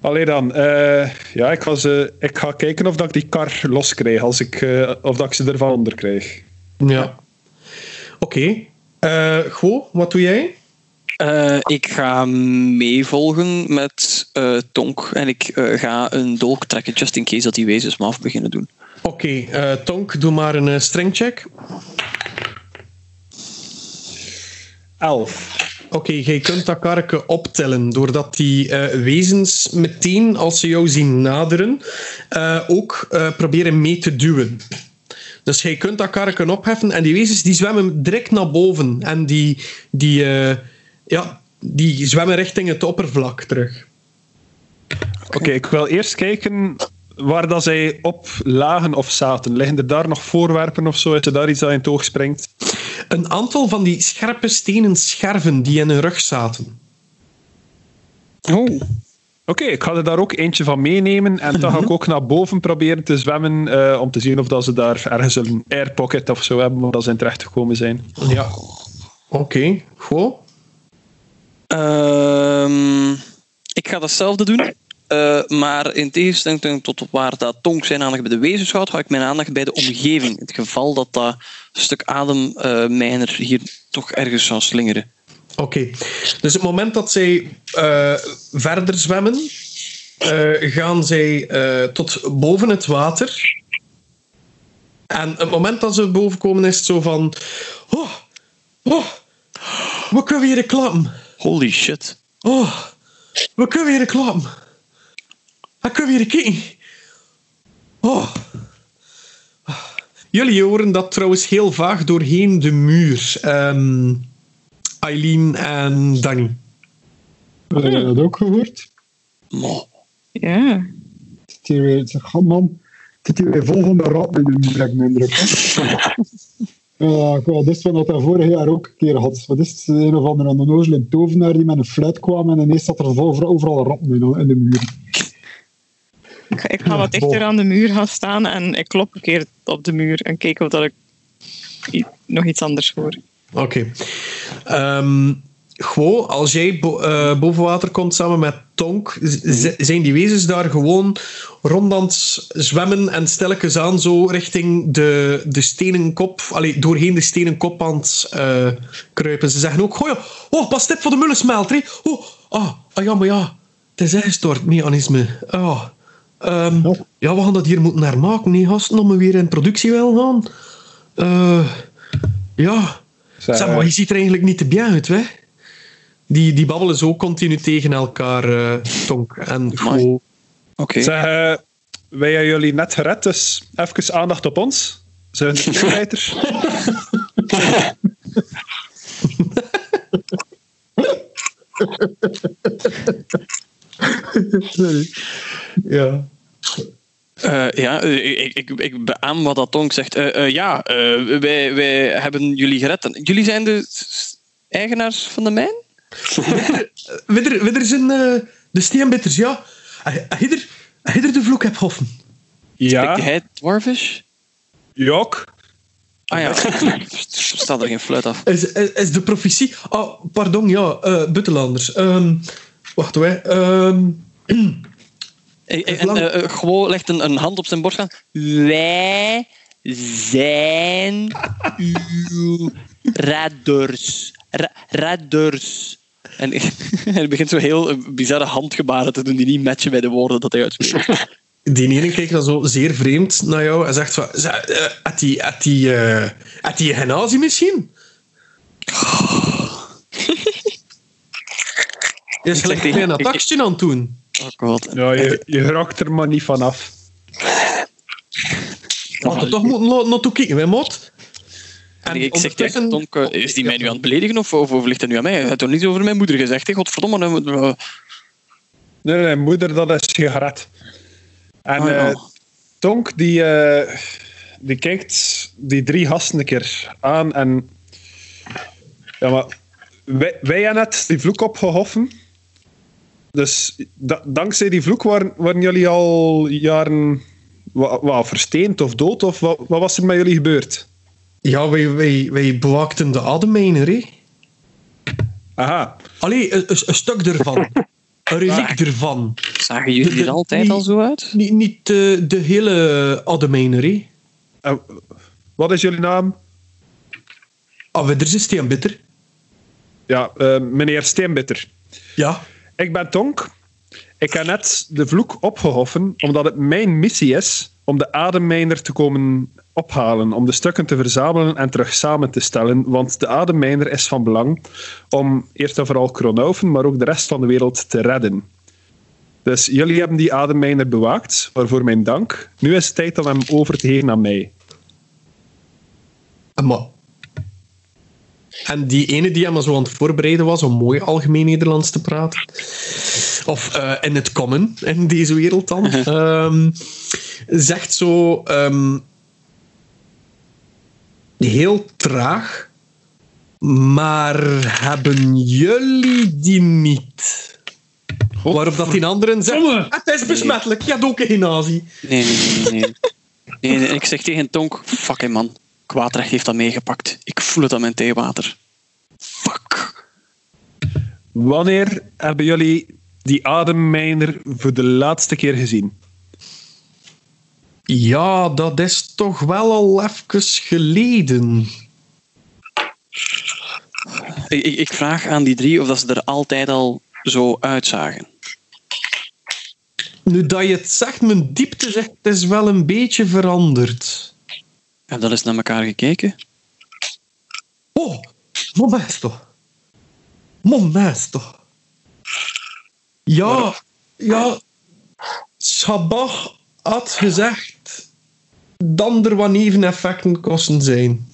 Allee dan, eh, ja, ik, was, eh, ik ga kijken of dat ik die kar los krijg, als ik, of dat ik ze ervan onder krijg. Ja. Oké. Eh, Gwo, wat doe jij? Eh, ik ga meevolgen met eh, Tonk en ik ga een dolk trekken, just in case dat die wezens me af beginnen doen. Oké, eh, Tonk, doe maar een eh, strengcheck. Elf. Oké, jij kunt dat karretje optellen doordat die eh, wezens meteen als ze jou zien naderen eh, ook eh, proberen mee te duwen. Dus jij kunt dat karretje opheffen en die wezens die zwemmen direct naar boven en die, die, eh, ja, die zwemmen richting het oppervlak terug. Oké, ik wil eerst kijken waar dat zij op lagen of zaten. Liggen er daar nog voorwerpen of zo? Is er daar iets dat in het oog springt? Een aantal van die scherpe stenen scherven die in hun rug zaten. Oh. Oké, ik ga er daar ook eentje van meenemen en dan ga ik ook naar boven proberen te zwemmen eh, om te zien of dat ze daar ergens een airpocket of zo hebben waar dat ze in terecht gekomen zijn. Ja. Oké, goed. Ehm, ik ga datzelfde doen. Eh, maar in tegenstelling tot waar dat Tonk zijn aandacht bij de wezens houdt, hou ik mijn aandacht bij de omgeving. Het geval dat dat stuk ademmijner hier toch ergens zou slingeren. Oké, dus het moment dat zij eh, verder zwemmen, eh, gaan zij eh, tot boven het water. En het moment dat ze boven komen, is het zo van: Oh, oh, we kunnen weer klappen. Holy shit. Oh, we kunnen weer klappen. We kunnen weer kijken. Oh. Jullie horen dat trouwens heel vaag doorheen de muur. Ehm, Eileen en Danny. Heb je dat ook gehoord? Ja. Het is hier weer, man, het zit hier weer vol van de ratten in de heb ik mijn indruk. [LAUGHS] Ja, ik wel, dit is wat hij vorig jaar ook een keer had. Wat is het? Een of andere onnozele tovenaar die met een fluit kwam en ineens zat er vol, overal ratten in, in de muur. Ik ga, wat dichter aan de muur gaan staan en ik klop een keer op de muur en kijken of dat ik nog iets anders voor. Oké. Ehm, gewoon, als jij eh, boven water komt samen met Tonk, zijn die wezens daar gewoon rond aan het zwemmen en stelletjes aan zo richting de, de stenen kop, allee, doorheen de stenen kop aan het eh, kruipen. Ze zeggen ook, oh, ja, oh pas op voor de mullensmelter. Oh, ah, ah, ja, maar ja, het is ingestort, mechanisme. Ah, ehm, Ja. ja, we gaan dat hier moeten hermaken, nee, gasten, om we weer in productie willen gaan. Eh, ja... Zeg maar, je ziet er eigenlijk niet te bien uit, hè? Die, die babbelen zo continu tegen elkaar, eh, Tonk en Flo. Oké. eh, wij hebben jullie net gered, dus even aandacht op ons. Zijn de speelleiders? [LAUGHS] [LAUGHS] Ja. Eh, ja, eh, ik, ik, ik beaam wat dat Tonk zegt. Eh, eh, ja, eh, wij, wij hebben jullie gered. Jullie zijn de eigenaars van de mijn? [LAUGHS] Widder, zijn de steenbitters, ja. Hidder, hidder de vloek heb hoffen. Spreekt Ja, hij dwarvish? Jok. Ah ja, [LAUGHS] staat er geen fluit af. Is, is, is de profetie... Oh, pardon, ja, eh Buttelanders. Ehm wacht, hoor. Ehm [CLEARS THROAT] En, en, lang- eh, eh, gewoon legt een, een hand op zijn borst gaan. Wij zijn uw redders. Ra- redders. En [LAUGHS] hij begint zo heel eh, bizarre handgebaren te doen die niet matchen bij de woorden dat hij uitspreekt. [LAUGHS] die ene kijkt dan zo zeer vreemd naar jou en zegt van... "Zeg, eh, Had die, had die, eh, had die een genazie misschien? [LAUGHS] is gelijk een klein attackje aan het doen. Oh god. Ja, je, je raakt er maar niet vanaf. Laten we toch moeten naartoe kijken, hè, mot? En ik zeg tegen Tonk, eh, is die mij nu aan het beledigen of, of, of ligt hij nu aan mij? Hij heeft toch niet over mijn moeder gezegd? Hè? Godverdomme. Nee, nee, moeder, dat is je gered. En Oh, ja. eh, Tonk, die, eh, die kijkt die drie gasten een keer aan en... Ja, maar wij, wij hebben net die vloek opgehoffen. Dus da- dankzij die vloek waren, waren jullie al jaren wat, wat, versteend of dood? Of wat, wat was er met jullie gebeurd? Ja, wij, wij, wij bewaakten de ademmijner, hè. Aha. Allee, een, een, een stuk ervan. [LAUGHS] Een reliek ervan. Zagen jullie De- er altijd al zo uit? Niet, niet de, de hele ademmijner, hè. En wat is jullie naam? Ah, er is een bitter. Ja, eh, meneer Steenbitter. Ja. Ik ben Tonk. Ik heb net de vloek opgehoffen omdat het mijn missie is om de ademmijner te komen ophalen, om de stukken te verzamelen en terug samen te stellen, want de ademmijner is van belang om eerst en vooral Kronaufen, maar ook de rest van de wereld te redden. Dus jullie hebben die ademmijner bewaakt, waarvoor mijn dank. Nu is het tijd om hem over te geven aan mij. En die ene die hem zo aan het voorbereiden was om mooi algemeen Nederlands te praten. Of eh, in het common, in deze wereld dan. ehm, zegt zo... ehm, heel traag. Maar hebben jullie die niet? Waarop dat die anderen zegt... Het is besmettelijk, je hebt ook een nazi. Nee, nee, nee. nee. nee, nee. Ik zeg tegen Tonk, fuck hé man. Kwaadrecht heeft dat meegepakt. Ik voel het aan mijn theewater. Fuck. Wanneer hebben jullie die ademmijner voor de laatste keer gezien? Ja, dat is toch wel al even geleden. Ik, ik, ik vraag aan die drie of dat ze er altijd al zo uitzagen. Nu dat je het zegt, mijn diepte zegt, het is wel een beetje veranderd. Heb dat eens naar elkaar gekeken? Oh, momento. Momento. Ja, ja. Sabah had gezegd dat er wat neveneffecten kosten zijn.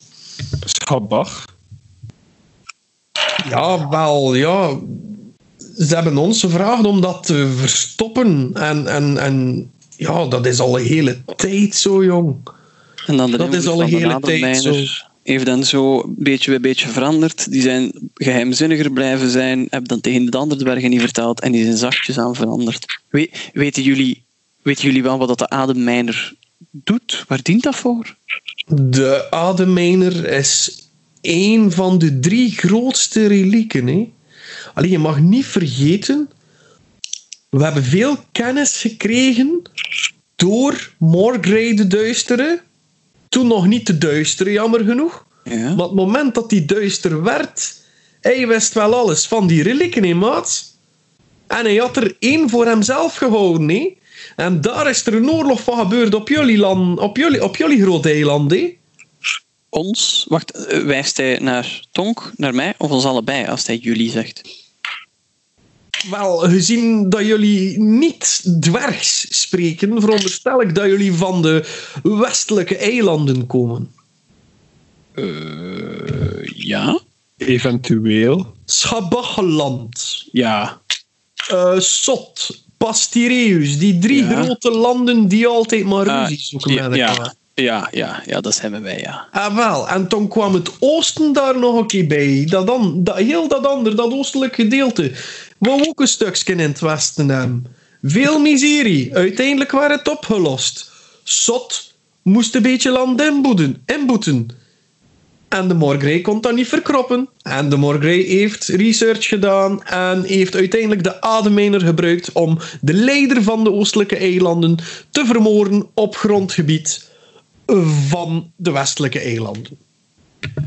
Schabach. Ja, wel, ja. Ze hebben ons gevraagd om dat te verstoppen. En, en, en ja, dat is al een hele tijd zo, jong. En dan de Dat is al een hele tijd ademmijner Heeft dan zo beetje bij beetje veranderd. Die zijn geheimzinniger blijven zijn. Hebben dan tegen de andere dwergen niet verteld. En die zijn zachtjes aan veranderd. We- weten, jullie, weten jullie wel wat dat de ademmijner doet? Waar dient dat voor? De Ademijner is een van de drie grootste relieken. Hè? Alleen je mag niet vergeten, we hebben veel kennis gekregen door Morgrey de Duistere. Toen nog niet de Duistere, jammer genoeg. Ja. Maar het moment dat die duister werd, hij wist wel alles van die relieken, hè, maat. En hij had er één voor hemzelf gehouden, hè. En daar is er een oorlog van gebeurd op jullie, land, op jullie, op jullie grote eiland, hè. Ons? Wacht, eh, wijst hij naar Tonk, naar mij of ons allebei als hij jullie zegt? Wel, gezien dat jullie niet dwergs spreken, veronderstel ik dat jullie van de westelijke eilanden komen. Eh, ja? Eventueel. Schabacheland, Ja. eh Sot, Pastireus, die drie Ja. grote landen die altijd maar Ah, ruzie zoeken ja, met elkaar. ja, ja, ja, ja, dat zijn wij, ja. Ah, wel, en toen kwam het oosten daar nog een keer bij. Dat, dan, dat, heel dat andere, dat oostelijk gedeelte. Wou ook een stukje in het westen. Veel miserie. Uiteindelijk werd het opgelost. Sot moest een beetje land inboeten. inboeten. En de Morgrey kon dat niet verkroppen. En de Morgrey heeft research gedaan en heeft uiteindelijk de Ademijner gebruikt om de leider van de oostelijke eilanden te vermoorden op grondgebied van de westelijke eilanden.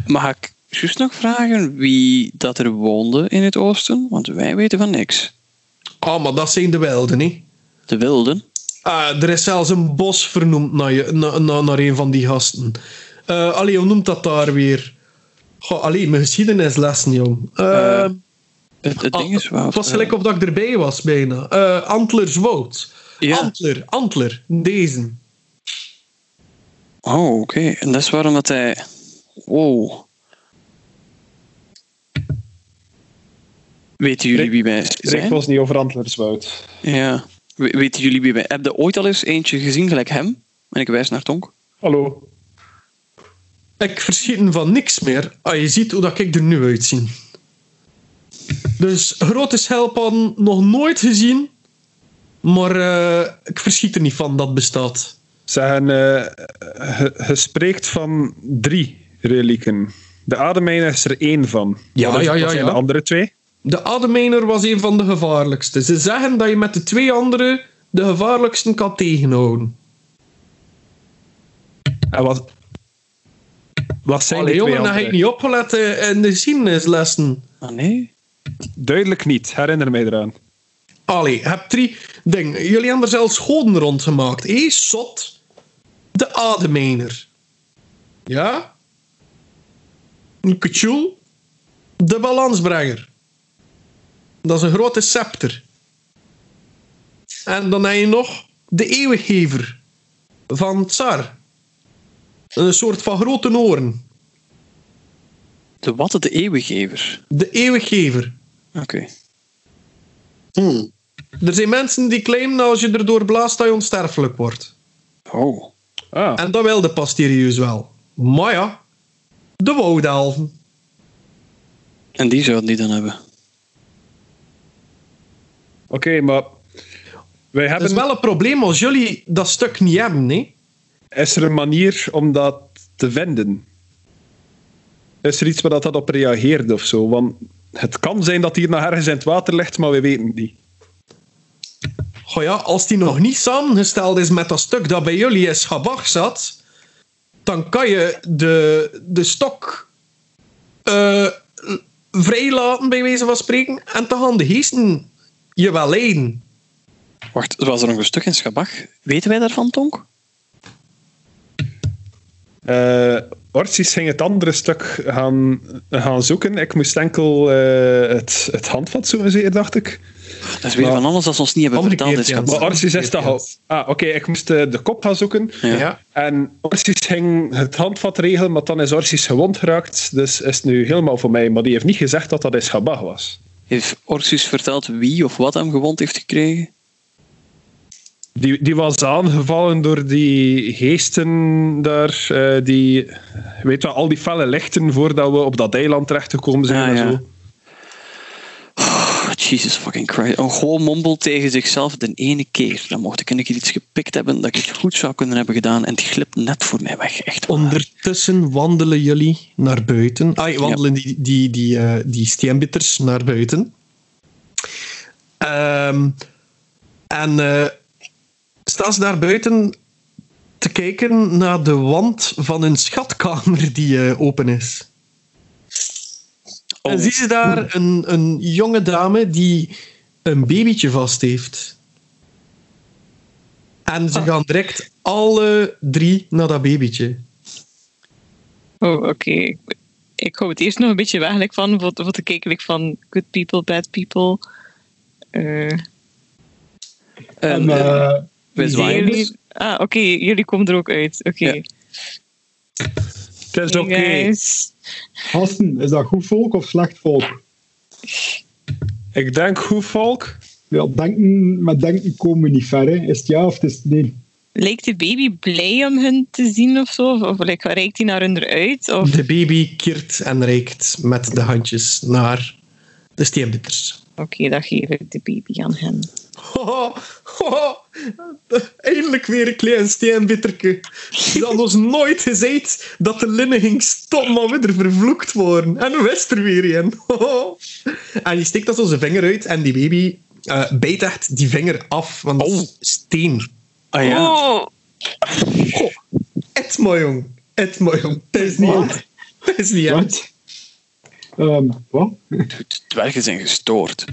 Mag juist nog vragen wie dat er woonde in het oosten? Want wij weten van niks. Ah, maar dat zijn de wilden, hè? De wilden? Ah, er is zelfs een bos vernoemd naar, je, na, na- naar een van die gasten. Eh allee, hoe noemt dat daar weer? Goh, allee, mijn geschiedenislessen, jong. Eh, Eh, Het, het ah, ding is wel... het was gelijk of dat ik erbij was, bijna. Antlerswoud. Ja. Antler, Antler, deze. Oh, oké. En dat is waarom dat hij... Wow. Weten jullie wie wij Rick zijn? was niet over Antlerswoud. Ja. We- Weten jullie wie wij... Heb je ooit al eens eentje gezien gelijk hem? En ik wijs naar Tonk. Hallo. Ik verschiet van niks meer als je ziet hoe dat ik er nu uitzie. Dus grote schelpadden nog nooit gezien, maar eh, ik verschiet er niet van dat bestaat. Zeggen, eh je, je spreekt van drie relieken. De ademijner is er één van. Ja, ja, ja, wat zijn ja. de andere twee? De Ademijner was een van de gevaarlijkste. Ze zeggen dat je met de twee andere de gevaarlijkste kan tegenhouden. En wat, wat zijn Allee, die twee jongen, dat heb ik niet opgelet eh, in de geschiedenislessen. Ah, nee? Duidelijk niet. Herinner mij eraan. Allee, heb drie dingen. Jullie hebben er zelfs goden rondgemaakt. Hé, Sot. De Ademijner. Ja? Een Kutjoel. De Balansbrenger. Dat is een grote scepter. En dan heb je nog de Eeuwiggever. Van Tsar. Een soort van grote oren. De wat? De eeuwiggever. De Eeuwiggever. Oké. Hmm. Er zijn mensen die claimen dat als je erdoor blaast dat je onsterfelijk wordt. Oh. Ah, En dat wilde Pastirieus wel. Maar ja, de woudelfen. En die zouden die dan hebben. Oké, maar wij hebben... is wel een probleem als jullie dat stuk niet hebben, nee? Is er een manier om dat te vinden? Is er iets waar dat, op reageert of zo? Want het kan zijn dat hier nog ergens in het water ligt, maar we weten het niet. Goh ja, als die nog niet samengesteld is met dat stuk dat bij jullie in Schabach zat, dan kan je de, de stok eh vrijlaten, bij wijze van spreken, en dan gaan de geesten je wel leiden. Wacht, was er nog een stuk in Schabach? Weten wij daarvan, Tonk? Eh Orsis ging het andere stuk gaan, gaan zoeken. Ik moest enkel eh, het, het handvat zoeken, dacht ik. Dat is weer Maar- van alles dat ze ons niet hebben verteld. Maar Orsis is dat al... Ah, oké, ik moest eh, de kop gaan zoeken. Ja. Ja. En Orsis ging het handvat regelen, maar dan is Orsis gewond geraakt. Dus is het nu helemaal voor mij. Maar die heeft niet gezegd dat dat in Schabach was. Heeft Orsus verteld wie of wat hem gewond heeft gekregen? Die, die was aangevallen door die geesten daar. eh, die, weet wel, al die felle lichten voordat we op dat eiland terechtgekomen zijn Ah, en ja. zo. Jesus fucking Christ. Een gewoon mombel tegen zichzelf de ene keer. Dan mocht ik keer iets gepikt hebben dat ik het goed zou kunnen hebben gedaan. En het glipt net voor mij weg. Echt waar. Ondertussen wandelen jullie naar buiten. Ah, wandelen die, die, die, eh, die steenbitters naar buiten. Ehm, en staan ze daar buiten te kijken naar de wand van een schatkamer die eh, open is. Oh. En zie je daar een, een jonge dame die een babytje vast heeft. En ze gaan direct alle drie naar dat babytje. Oh, oké. Ik, ik hou het eerst nog een beetje weg like, van, te kijken like, van good people, bad people. Eh, En, zwaaien dus. jullie, ah, oké, jullie komen er ook uit. Oké. Ja. Het is oké. Gasten, is dat goed volk of slecht volk? Ik denk goed volk. Ja, denken, met denken komen we niet ver. Hè. Is het ja of het is het nee? Lijkt de baby blij om hun te zien of zo? Of, of like, reikt hij naar hun eruit? Of... De baby keert en reikt met de handjes naar de steenbitters. Oké, dan geef ik de baby aan haha. Eindelijk weer een klein steenbitterke. Ze had ons nooit gezegd dat de linnen ging stoppen, maar we er vervloekt worden. En wist er weer. Haha. En die steekt dat zo zijn vinger uit en die baby eh bijt echt die vinger af, want is steen. Ah ja. Oh, Goh, et maar jong. Et maar jong. Dat is niet het. Dat is niet het. Wat? Ehm, wat? De dwergen zijn gestoord.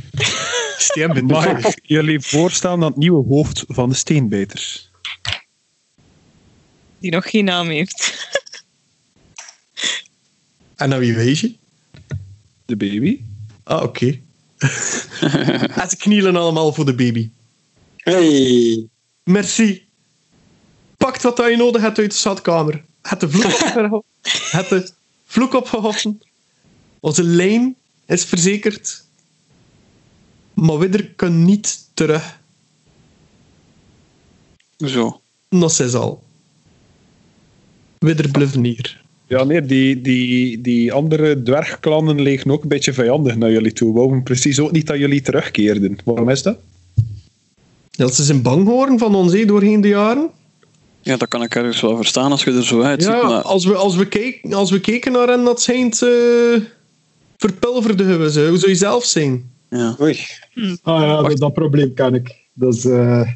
Mag ik jullie voorstellen aan het nieuwe hoofd van de steenbeters? die nog geen naam heeft. En naar wie wees je? De baby? Ah, oké. [LAUGHS] en ze knielen allemaal voor de baby. Hey. Merci. Pakt wat dat je nodig hebt uit de schatkamer. Het de vloek opgehouden. [LAUGHS] Het de vloek opgehouden. Onze lijn is verzekerd. Maar we kunnen niet terug Zo. naar Cezal. We blijven hier. Ja, nee, die, die, die andere dwergklannen liggen ook een beetje vijandig naar jullie toe. Wouden precies ook niet dat jullie terugkeerden. Waarom is dat? Dat ze zijn bang horen van ons hé, doorheen de jaren. Ja, dat kan ik ergens wel verstaan als je er zo uitziet. Ja, maar als we, als, we keken, als we keken naar hen, dat zijn uh, verpulverden we ze. Hoe zou je zelf zijn? ja. Oei. Ah ja, dat, dat probleem ken ik. Dat is, eh,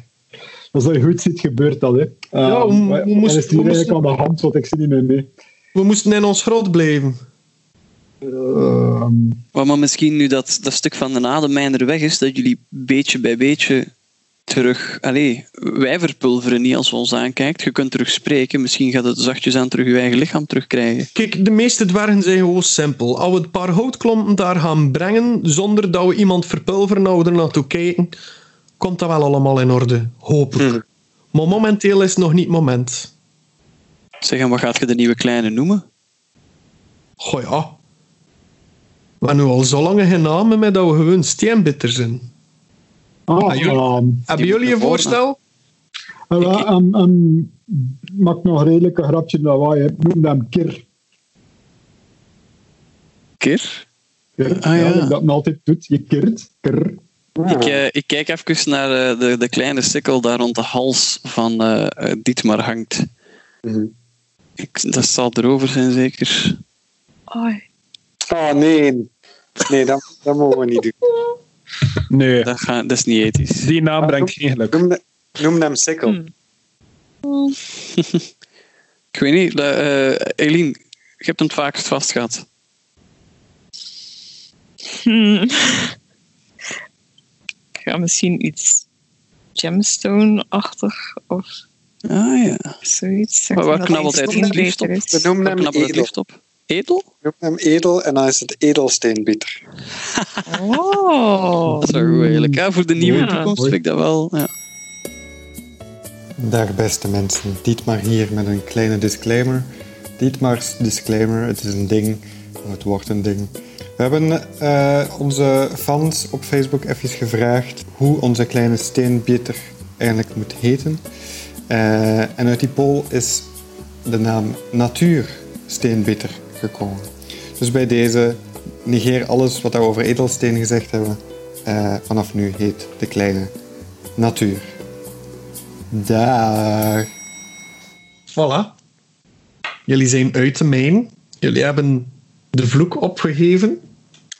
als je goed ziet, gebeurt dat. Hè. Uh, Ja, we- we moesten- is hier we eigenlijk moesten- aan de hand, want ik zie niet meer mee. We moesten in ons grot blijven. Ehm, Maar, misschien nu dat, dat stuk van de ademmijner weg is, dat jullie beetje bij beetje terug... Allee, wij verpulveren niet als we ons aankijkt. Je kunt terug spreken. Misschien gaat het zachtjes aan terug je eigen lichaam terugkrijgen. Kijk, de meeste dwergen zijn gewoon simpel. Als we een paar houtklompen daar gaan brengen, zonder dat we iemand verpulveren, nou we er naartoe kijken, komt dat wel allemaal in orde. Hopelijk. Hm. Maar momenteel is het nog niet het moment. Zeg, en wat gaat je de nieuwe kleine noemen? Goh ja. We hebben nu al zo lang geen namen met dat we gewoon steenbitter zijn. Ah, jullie- ehm, Hebben jullie een voor- voorstel? en wel, en- en maak nog redelijk een grapje naar wat je noemt hem Kir. Kir? Kir. Ah, ja. dat men altijd doet. Je kirt. Kir. Ik, eh, ik kijk even naar eh, de, de kleine sikkel daar rond de hals van eh Dietmar hangt. Mhm. Ik, dat zal erover zijn, zeker. Oh, Oh nee. Nee, dat, dat mogen we niet doen. [LAUGHS] Nee, Dat, ga, dat is niet ethisch. die naam brengt geen geluk. Noem, noem hem Sikkel. Hm. [LAUGHS] Ik weet niet, eh eh, Eline, je hebt hem het vaakst vast gehad. Hmm. Ik ga misschien iets gemstone-achtig of Ah ja. zoiets. Maar waar knabbelt hij het liefst op? We noemen hem edel. liefst op? Edel? Noem hem edel en dan is het edelsteenbieter. Oh. Dat is wel goed eigenlijk. Ja, voor de nieuwe Ja. toekomst vind ik dat wel. Ja. Dag beste mensen, Dietmar hier met een kleine disclaimer. Dietmar's disclaimer, het is een ding, of het wordt een ding. We hebben eh, onze fans op Facebook even gevraagd hoe onze kleine steenbieter eigenlijk moet heten. Eh, en uit die poll is de naam Natuur Steenbieter gekomen. Dus bij deze negeer alles wat we over edelsteen gezegd hebben. eh, vanaf nu heet De Kleine Natuur. Daar. Voilà. Jullie zijn uit de mijn. Jullie hebben de vloek opgegeven.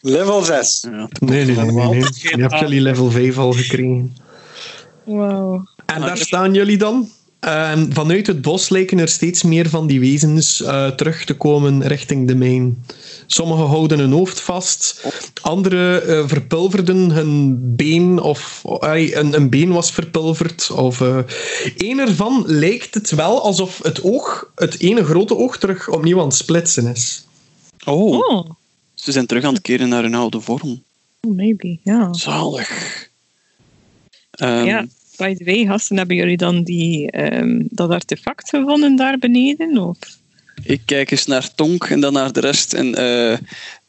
Level 6. Ja, Nee, nee, nee. nee, Je hebt jullie level 5 al gekregen. Wauw. En daar staan jullie dan. Ehm, vanuit het bos lijken er steeds meer van die wezens eh, terug te komen richting de mijn. Sommigen houden hun hoofd vast, anderen eh, verpulverden hun been, of een, een been was verpulverd. Of, eh, een ervan lijkt het wel alsof het oog, het ene grote oog, terug opnieuw aan het splitsen is. Oh, Oh, ze zijn terug aan het keren naar hun oude vorm. maybe, ja. Zalig. Ehm, ja, by the way, gasten, hebben jullie dan die, ehm, dat artefact gevonden daar beneden? Of? Ik kijk eens naar Tonk en dan naar de rest. En eh,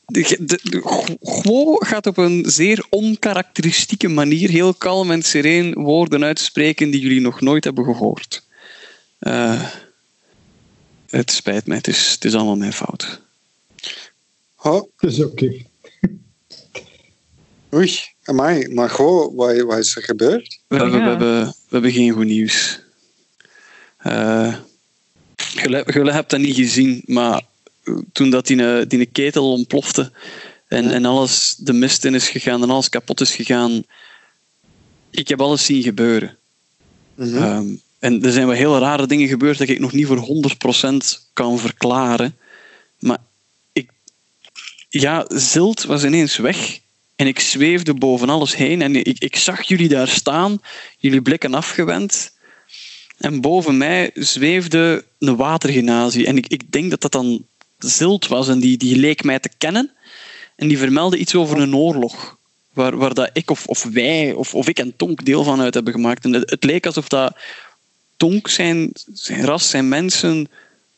de, de, de- Gwo gaat op een zeer onkarakteristieke manier heel kalm en sereen woorden uitspreken die jullie nog nooit hebben gehoord. Eh, het spijt mij, het is, het is allemaal mijn fout. Oh, Dus oké. oei, amai. Maar goh, wat, wat is er gebeurd? We, hebben- we, hebben, we hebben geen goed nieuws. Eh jullie, jullie hebben dat niet gezien, maar toen dat die, eh, die ketel ontplofte en, en alles de mist in is gegaan en alles kapot is gegaan, ik heb alles zien gebeuren. Mhm. Ehm, en er zijn wel hele rare dingen gebeurd dat ik nog niet voor 100% kan verklaren. Maar ik, ja, Zilt was ineens weg. En ik zweefde boven alles heen. En ik, ik zag jullie daar staan, jullie blikken afgewend. En boven mij zweefde een watergenazie. En ik, ik denk dat dat dan Zilt was. En die, die leek mij te kennen. En die vermeldde iets over een oorlog. Waar, waar dat ik of, of wij, of, of ik en Tonk deel van uit hebben gemaakt. En het, leek alsof dat Tonk zijn, zijn ras, zijn mensen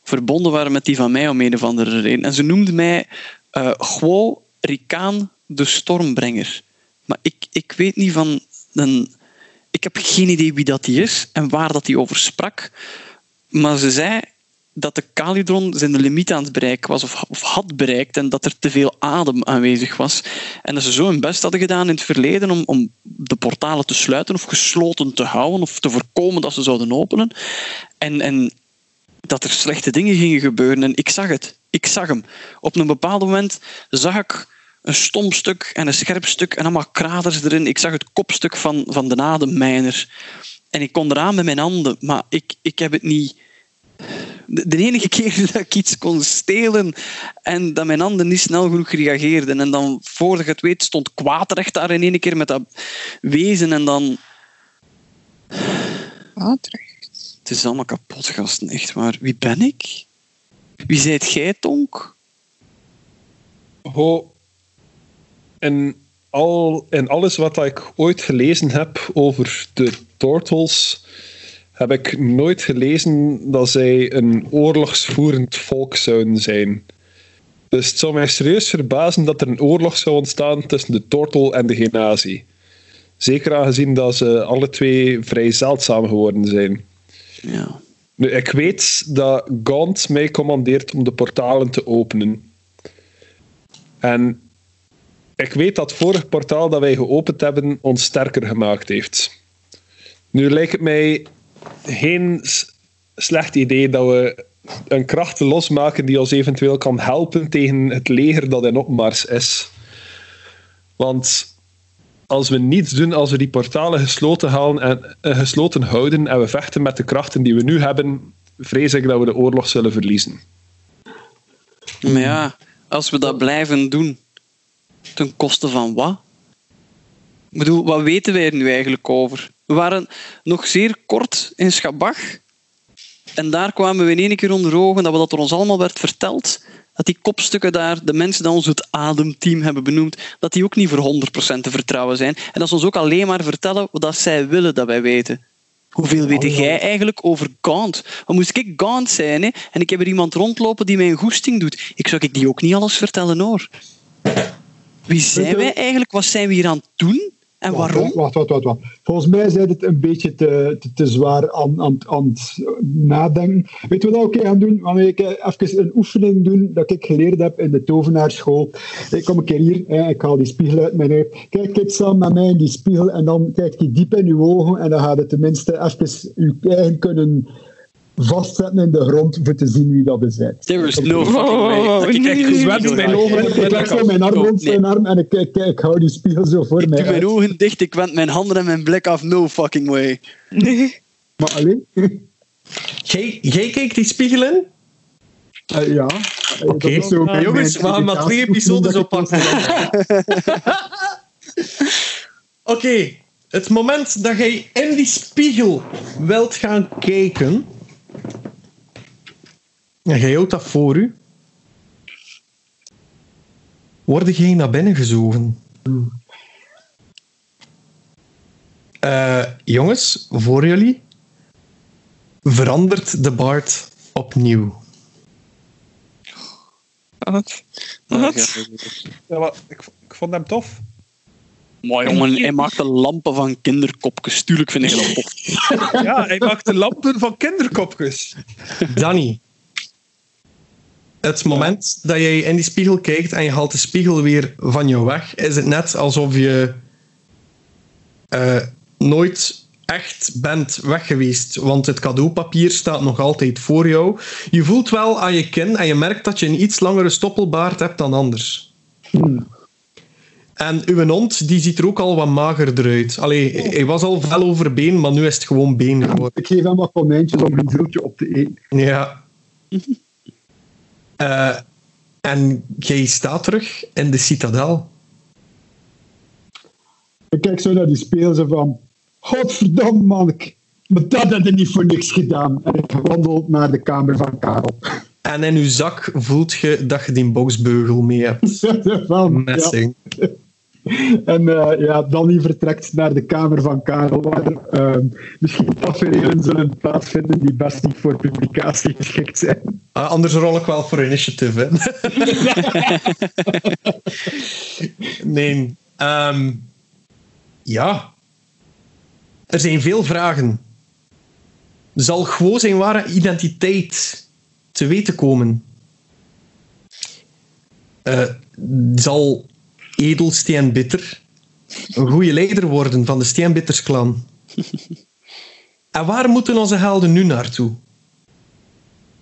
verbonden waren met die van mij om een of andere reden. En ze noemde mij eh Gwo Rikaan de Stormbrenger. Maar ik, ik weet niet van... Een, ik heb geen idee wie dat die is en waar dat die over sprak. Maar ze zei dat de Calidron zijn limiet aan het bereiken was, of, of had bereikt, en dat er te veel adem aanwezig was. En dat ze zo hun best hadden gedaan in het verleden om, om de portalen te sluiten of gesloten te houden, of te voorkomen dat ze zouden openen. En, en dat er slechte dingen gingen gebeuren. En ik zag het. Ik zag hem. Op een bepaald moment zag ik een stom stuk en een scherp stuk en allemaal kraters erin. Ik zag het kopstuk van, van de ademmijner. En ik kon eraan met mijn handen, maar ik, ik heb het niet... De, de enige keer [LAUGHS] dat ik iets kon stelen en dat mijn handen niet snel genoeg reageerden. En dan, voordat je het weet, stond kwaadrecht daar in één keer met dat wezen. En dan... Waterrecht. Het is allemaal kapot, gasten. Echt waar. Wie ben ik? Wie zijt jij, Tonk? Ho, in, al, in alles wat ik ooit gelezen heb over de Tortles, heb ik nooit gelezen dat zij een oorlogsvoerend volk zouden zijn. Dus het zou mij serieus verbazen dat er een oorlog zou ontstaan tussen de Tortel en de Genazi. Zeker aangezien dat ze alle twee vrij zeldzaam geworden zijn. Ja. Nu, ik weet dat Gaunt mij commandeert om de portalen te openen. En ik weet dat het vorige portaal dat wij geopend hebben ons sterker gemaakt heeft. Nu lijkt het mij geen slecht idee dat we een kracht losmaken die ons eventueel kan helpen tegen het leger dat in opmars is. Want als we niets doen, als we die portalen gesloten, halen en, eh, gesloten houden en we vechten met de krachten die we nu hebben, vrees ik dat we de oorlog zullen verliezen. Maar ja, als we dat blijven doen, ten koste van wat? Ik bedoel, wat weten wij er nu eigenlijk over? We waren nog zeer kort in Schabach. En daar kwamen we in één keer onder ogen dat we dat er ons allemaal werd verteld. Dat die kopstukken daar, de mensen die ons het ademteam hebben benoemd, dat die ook niet voor 100% te vertrouwen zijn. En dat ze ons ook alleen maar vertellen wat zij willen dat wij weten. Hoeveel weet jij eigenlijk over Gaunt? Wat moest ik Gaunt zijn hè? en ik heb er iemand rondlopen die mij een goesting doet? Ik zou ik die ook niet alles vertellen hoor. Wie zijn wij eigenlijk? Wat zijn we hier aan het doen? En waarom? Wacht, wacht, wacht, wacht. Volgens mij zijn het een beetje te, te, te zwaar aan, aan, aan het nadenken. Weet je wat we ook gaan doen? Wanneer ik eh, even een oefening doen dat ik geleerd heb in de tovenaarschool. Ik kom een keer hier, hè, ik haal die spiegel uit mijn neus. Kijk, kijk samen met mij in die spiegel en dan kijk je diep in je ogen en dan gaat het tenminste even je eigen kunnen vastzetten in de grond voor te zien wie dat is. hè. There is no fucking way. ik nee. goed in mijn ogen. Ik leg zo mijn arm rond Nee. zijn arm en ik, ik, ik hou die spiegel zo voor Ik mij doe mijn uit. ogen dicht, ik wend mijn handen en mijn blik af. No fucking way. [LAUGHS] Maar alleen, Jij, jij kijkt die spiegel in? eh, ja. Oké. Jongens, we gaan maar twee episodes oppakken. [LAUGHS] Oké, het moment dat jij in die spiegel wilt gaan kijken. En jij houdt dat voor u. Word jij naar binnen gezogen? Eh, jongens, voor jullie verandert de Bart opnieuw. Wat? Wat? Ja, maar ik, ik vond hem tof. Maar jongen, hij maakte lampen van kinderkopjes. Tuurlijk vind ik dat [LAUGHS] tof. Ja, hij maakte lampen van kinderkopjes. Danny. Het moment dat jij in die spiegel kijkt en je haalt de spiegel weer van je weg, is het net alsof je eh, nooit echt bent weg geweest. Want het cadeaupapier staat nog altijd voor jou. Je voelt wel aan je kin en je merkt dat je een iets langere stoppelbaard hebt dan anders. En uw hond die ziet er ook al wat magerder uit. Allee, hij was al vel over been, maar nu is het gewoon been geworden. Ik geef hem wat konijntjes om een zieltje op te eten. Ja. [LAUGHS] Eh, en jij staat terug in de citadel. Ik kijk zo naar die speel zo van... Godverdamme, man. ik- Maar dat had je niet voor niks gedaan. En ik wandel naar de kamer van Karel. [LAUGHS] En in uw zak voelt je dat je die boksbeugel mee hebt. [LAUGHS] Ja. [LAUGHS] En eh, ja, Danny vertrekt naar de kamer van Karel, waar ehm, misschien tafereelen zullen plaatsvinden die best niet voor publicatie geschikt zijn. Ah, anders rol ik wel voor initiative. Hè. [LAUGHS] nee. ehm, ja. Er zijn veel vragen. Zal gewoon zijn ware identiteit te weten komen? Eh, zal Edelsteen Bitter een goede leider worden van de Steenbitters clan? en waar moeten onze helden nu naartoe?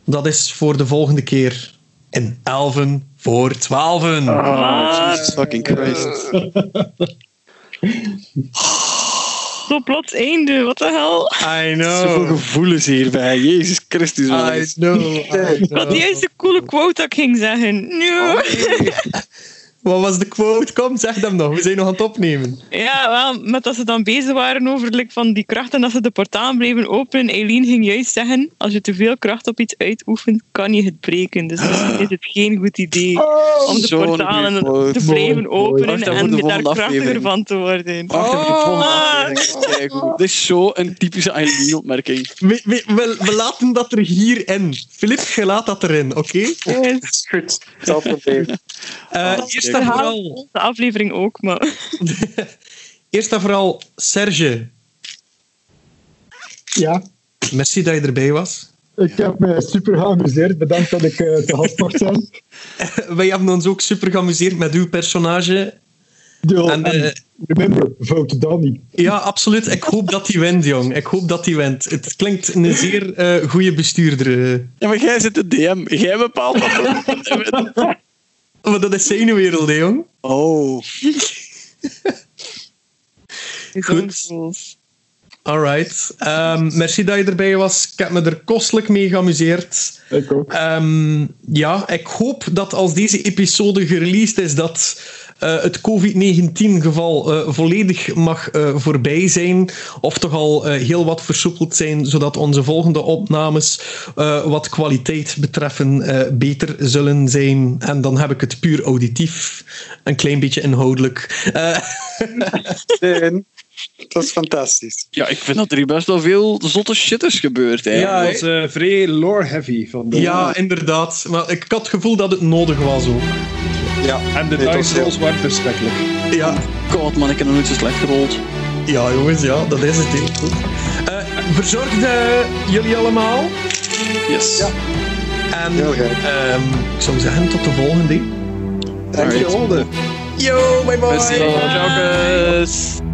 Dat is voor de volgende keer in 11 voor 12. Jesus fucking Christ. Zo plots einde, wat de hel? I Zoveel know. gevoelens hierbij. Jezus Christus. man. I know. I Wat know. die is de coole quote dat ik ging zeggen. Nee. [LAUGHS] Wat was de quote? Kom, zeg hem nog. We zijn nog aan het opnemen. Ja, wel, met dat ze dan bezig waren over like, van die kracht en dat ze de portaal bleven openen. Eileen ging juist zeggen, als je te veel kracht op iets uitoefent, kan je het breken. Dus misschien is het geen goed idee [GASPS] om de Zo'n portalen te blijven openen Wacht, en de daar krachtiger aflevering. van te worden. Wacht even, de volgende aflevering. Kijk, goed. Dit is zo een typische Eileen-opmerking. We, we, we, we laten dat er hierin. Filip, je laat dat erin, oké? Yes. is goed. Ik zal het proberen. Eh, eerst, en vooral, De aflevering ook, maar... [LAUGHS] eerst en vooral, Serge, Ja, merci dat je erbij was. ik heb me super geamuseerd. Bedankt dat ik eh, te gast mocht zijn. [LAUGHS] Wij hebben ons ook super geamuseerd met uw personage. En, en, eh, remember, vote Danny. Ja, absoluut. Ik hoop dat hij wint, jong. Ik hoop dat hij wint. Het klinkt een zeer eh goede bestuurder. Ja, maar jij zit de DM. Jij bepaalt wat. [LAUGHS] Maar dat is zijn wereld, hè, jong. Oh. [LAUGHS] Goed. Alright. Ehm, merci dat je erbij was. Ik heb me er kostelijk mee geamuseerd. Ik ook. Ehm, ja, ik hoop dat als deze episode gereleased is, dat eh, het COVID-19-geval eh, volledig mag eh, voorbij zijn. Of toch al eh, heel wat versoepeld zijn, zodat onze volgende opnames eh, wat kwaliteit betreffen eh, beter zullen zijn. En dan heb ik het puur auditief, een klein beetje inhoudelijk. Eh, [LAUGHS] Nee, dat is fantastisch. Ja, ik vind dat er hier best wel veel zotte shit is gebeurd. Hè. Ja, Dat was eh, vrij lore-heavy. Ja, inderdaad. Maar ik had het gevoel dat het nodig was ook. Ja, En de dice rolls waren verschrikkelijk. Ja, God man, ik heb nog nooit zo slecht gerold. ja jongens, ja, dat is het. heel goed. Eh, verzorgde jullie allemaal? Yes. Ja. En heel ehm, ik zou zeggen, tot de volgende. Dank je, Alright. Olde. Yo, bye bye.